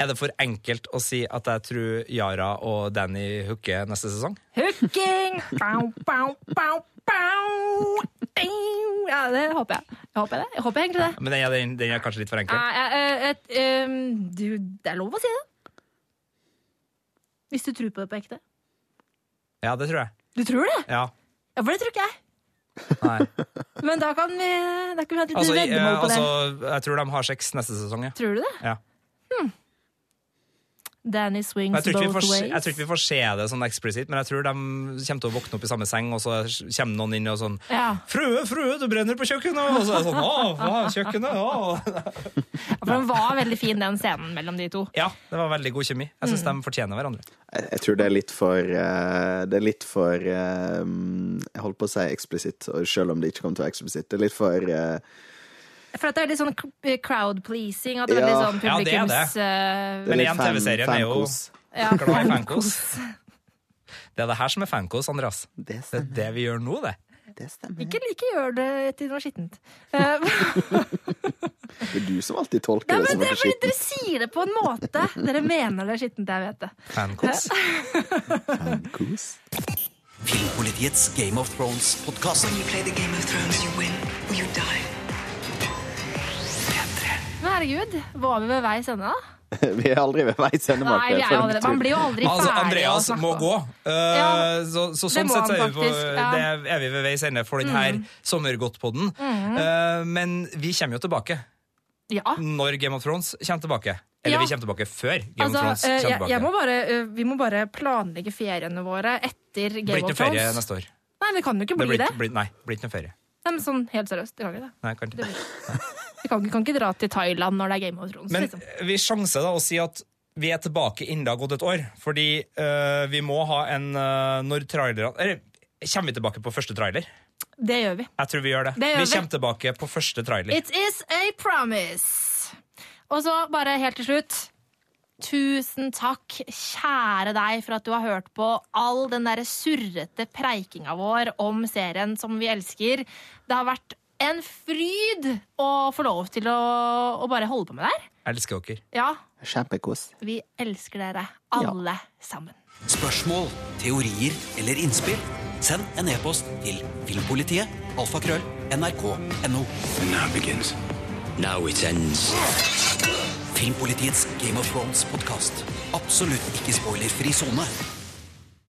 Er det for enkelt å si at jeg tror Yara og Danny hooker neste sesong? Hooking! Bow, bow, bow, bow. Ja, det håper jeg. Jeg håper det. Jeg håper egentlig det. Men den er, den, den er kanskje litt for enkel? Ja, et, ehm, du, det er lov å si det. Hvis du tror på det på ekte. Ja, det tror jeg. Du tror det? Ja. Ja, for det tror ikke jeg. Nei. Men da kan vi, da kan vi ha et lite Altså, veddemål på altså, det. jeg tror de har sex neste sesong, ja. Tror du det? ja. Danny swings Jeg tror, ikke vi both får, ways. jeg tror ikke vi får se det sånn eksplisitt, men jeg tror de kommer til å våkne opp i samme seng, og så kommer noen inn og sånn Ja. 'Frue, frue, du brenner på kjøkkenet!' Og så er det sånn 'Å, hva, kjøkkenet?' Å. Ja, For den var veldig fin, den scenen mellom de to. Ja, det var veldig god kjemi. Jeg Mm. de fortjener hverandre. Jeg, jeg tror det er litt for eh, Det er litt for eh, Jeg holdt på å si eksplisitt, selv om det ikke kommer til å være eksplisitt. Det er litt for eh, For at det er litt sånn crowd pleasing. At det er Ja. litt sånn Ja, det er det. eh, det Men er igjen, TV-serien er jo- fankos. ja, Glad i fankos. Det er det her som er fankos, Andreas. Det Det er det vi gjør nå, det. Ikke, like gjør det til noe skittent. Eh, Det er du som alltid tolker Nei, det som det noe er skittent. dere sier det på en måte. Dere mener det er skittent, jeg vet det. Fankos. Fankos. Filmpolitiets Game of Thrones-podkast. Men herregud, var vi ved veis ende, da? Vi er aldri ved veis ende, Nei, Marte. en aldri, man blir jo aldri Altså, ferdig Andreas må gå. Uh, Ja, så, så så, sånn sett så er vi, på, ja. det er vi ved veis ende for denne sommergodtpodden. Uh, men vi kommer jo tilbake Ja. når Game of Thrones kommer tilbake. Eller Ja. vi kommer tilbake før Game Altså, of Thrones eh, kommer jeg, tilbake. jeg må bare, vi må bare planlegge feriene våre etter blir Game Thrones of noe ferie neste år. Nei, det kan jo ikke Det bli blir, det. blir, nei, blir ikke noe ferie. Nei, men sånn helt seriøst, det kan ikke det. Nei, kan ikke. det kan, vi kan ikke dra til Thailand når det er Game of Thrones. Men liksom. vi sjanser da å si at vi er tilbake innen det har gått et år. Fordi eh, vi må ha en uh, Når trailerne Eller kommer vi tilbake på første trailer? Det gjør vi. Jeg tror vi gjør det. Det gjør vi vi. kommer tilbake på første trailer. It is a promise. Og så bare helt til slutt. Tusen takk, kjære deg, for at du har hørt på all den derre surrete preikinga vår om serien som vi elsker. Det har vært en fryd å få lov til å, å bare holde på med det her. Jeg elsker dere. Ja, Kjempekos. vi elsker dere alle sammen. Spørsmål, teorier eller innspill? Send en e-post til filmpolitiet, alfakrøll, nrk.no. Now it begins. Now it ends. Filmpolitiets Game of Thrones-podkast. Absolutt ikke spoilerfri sone.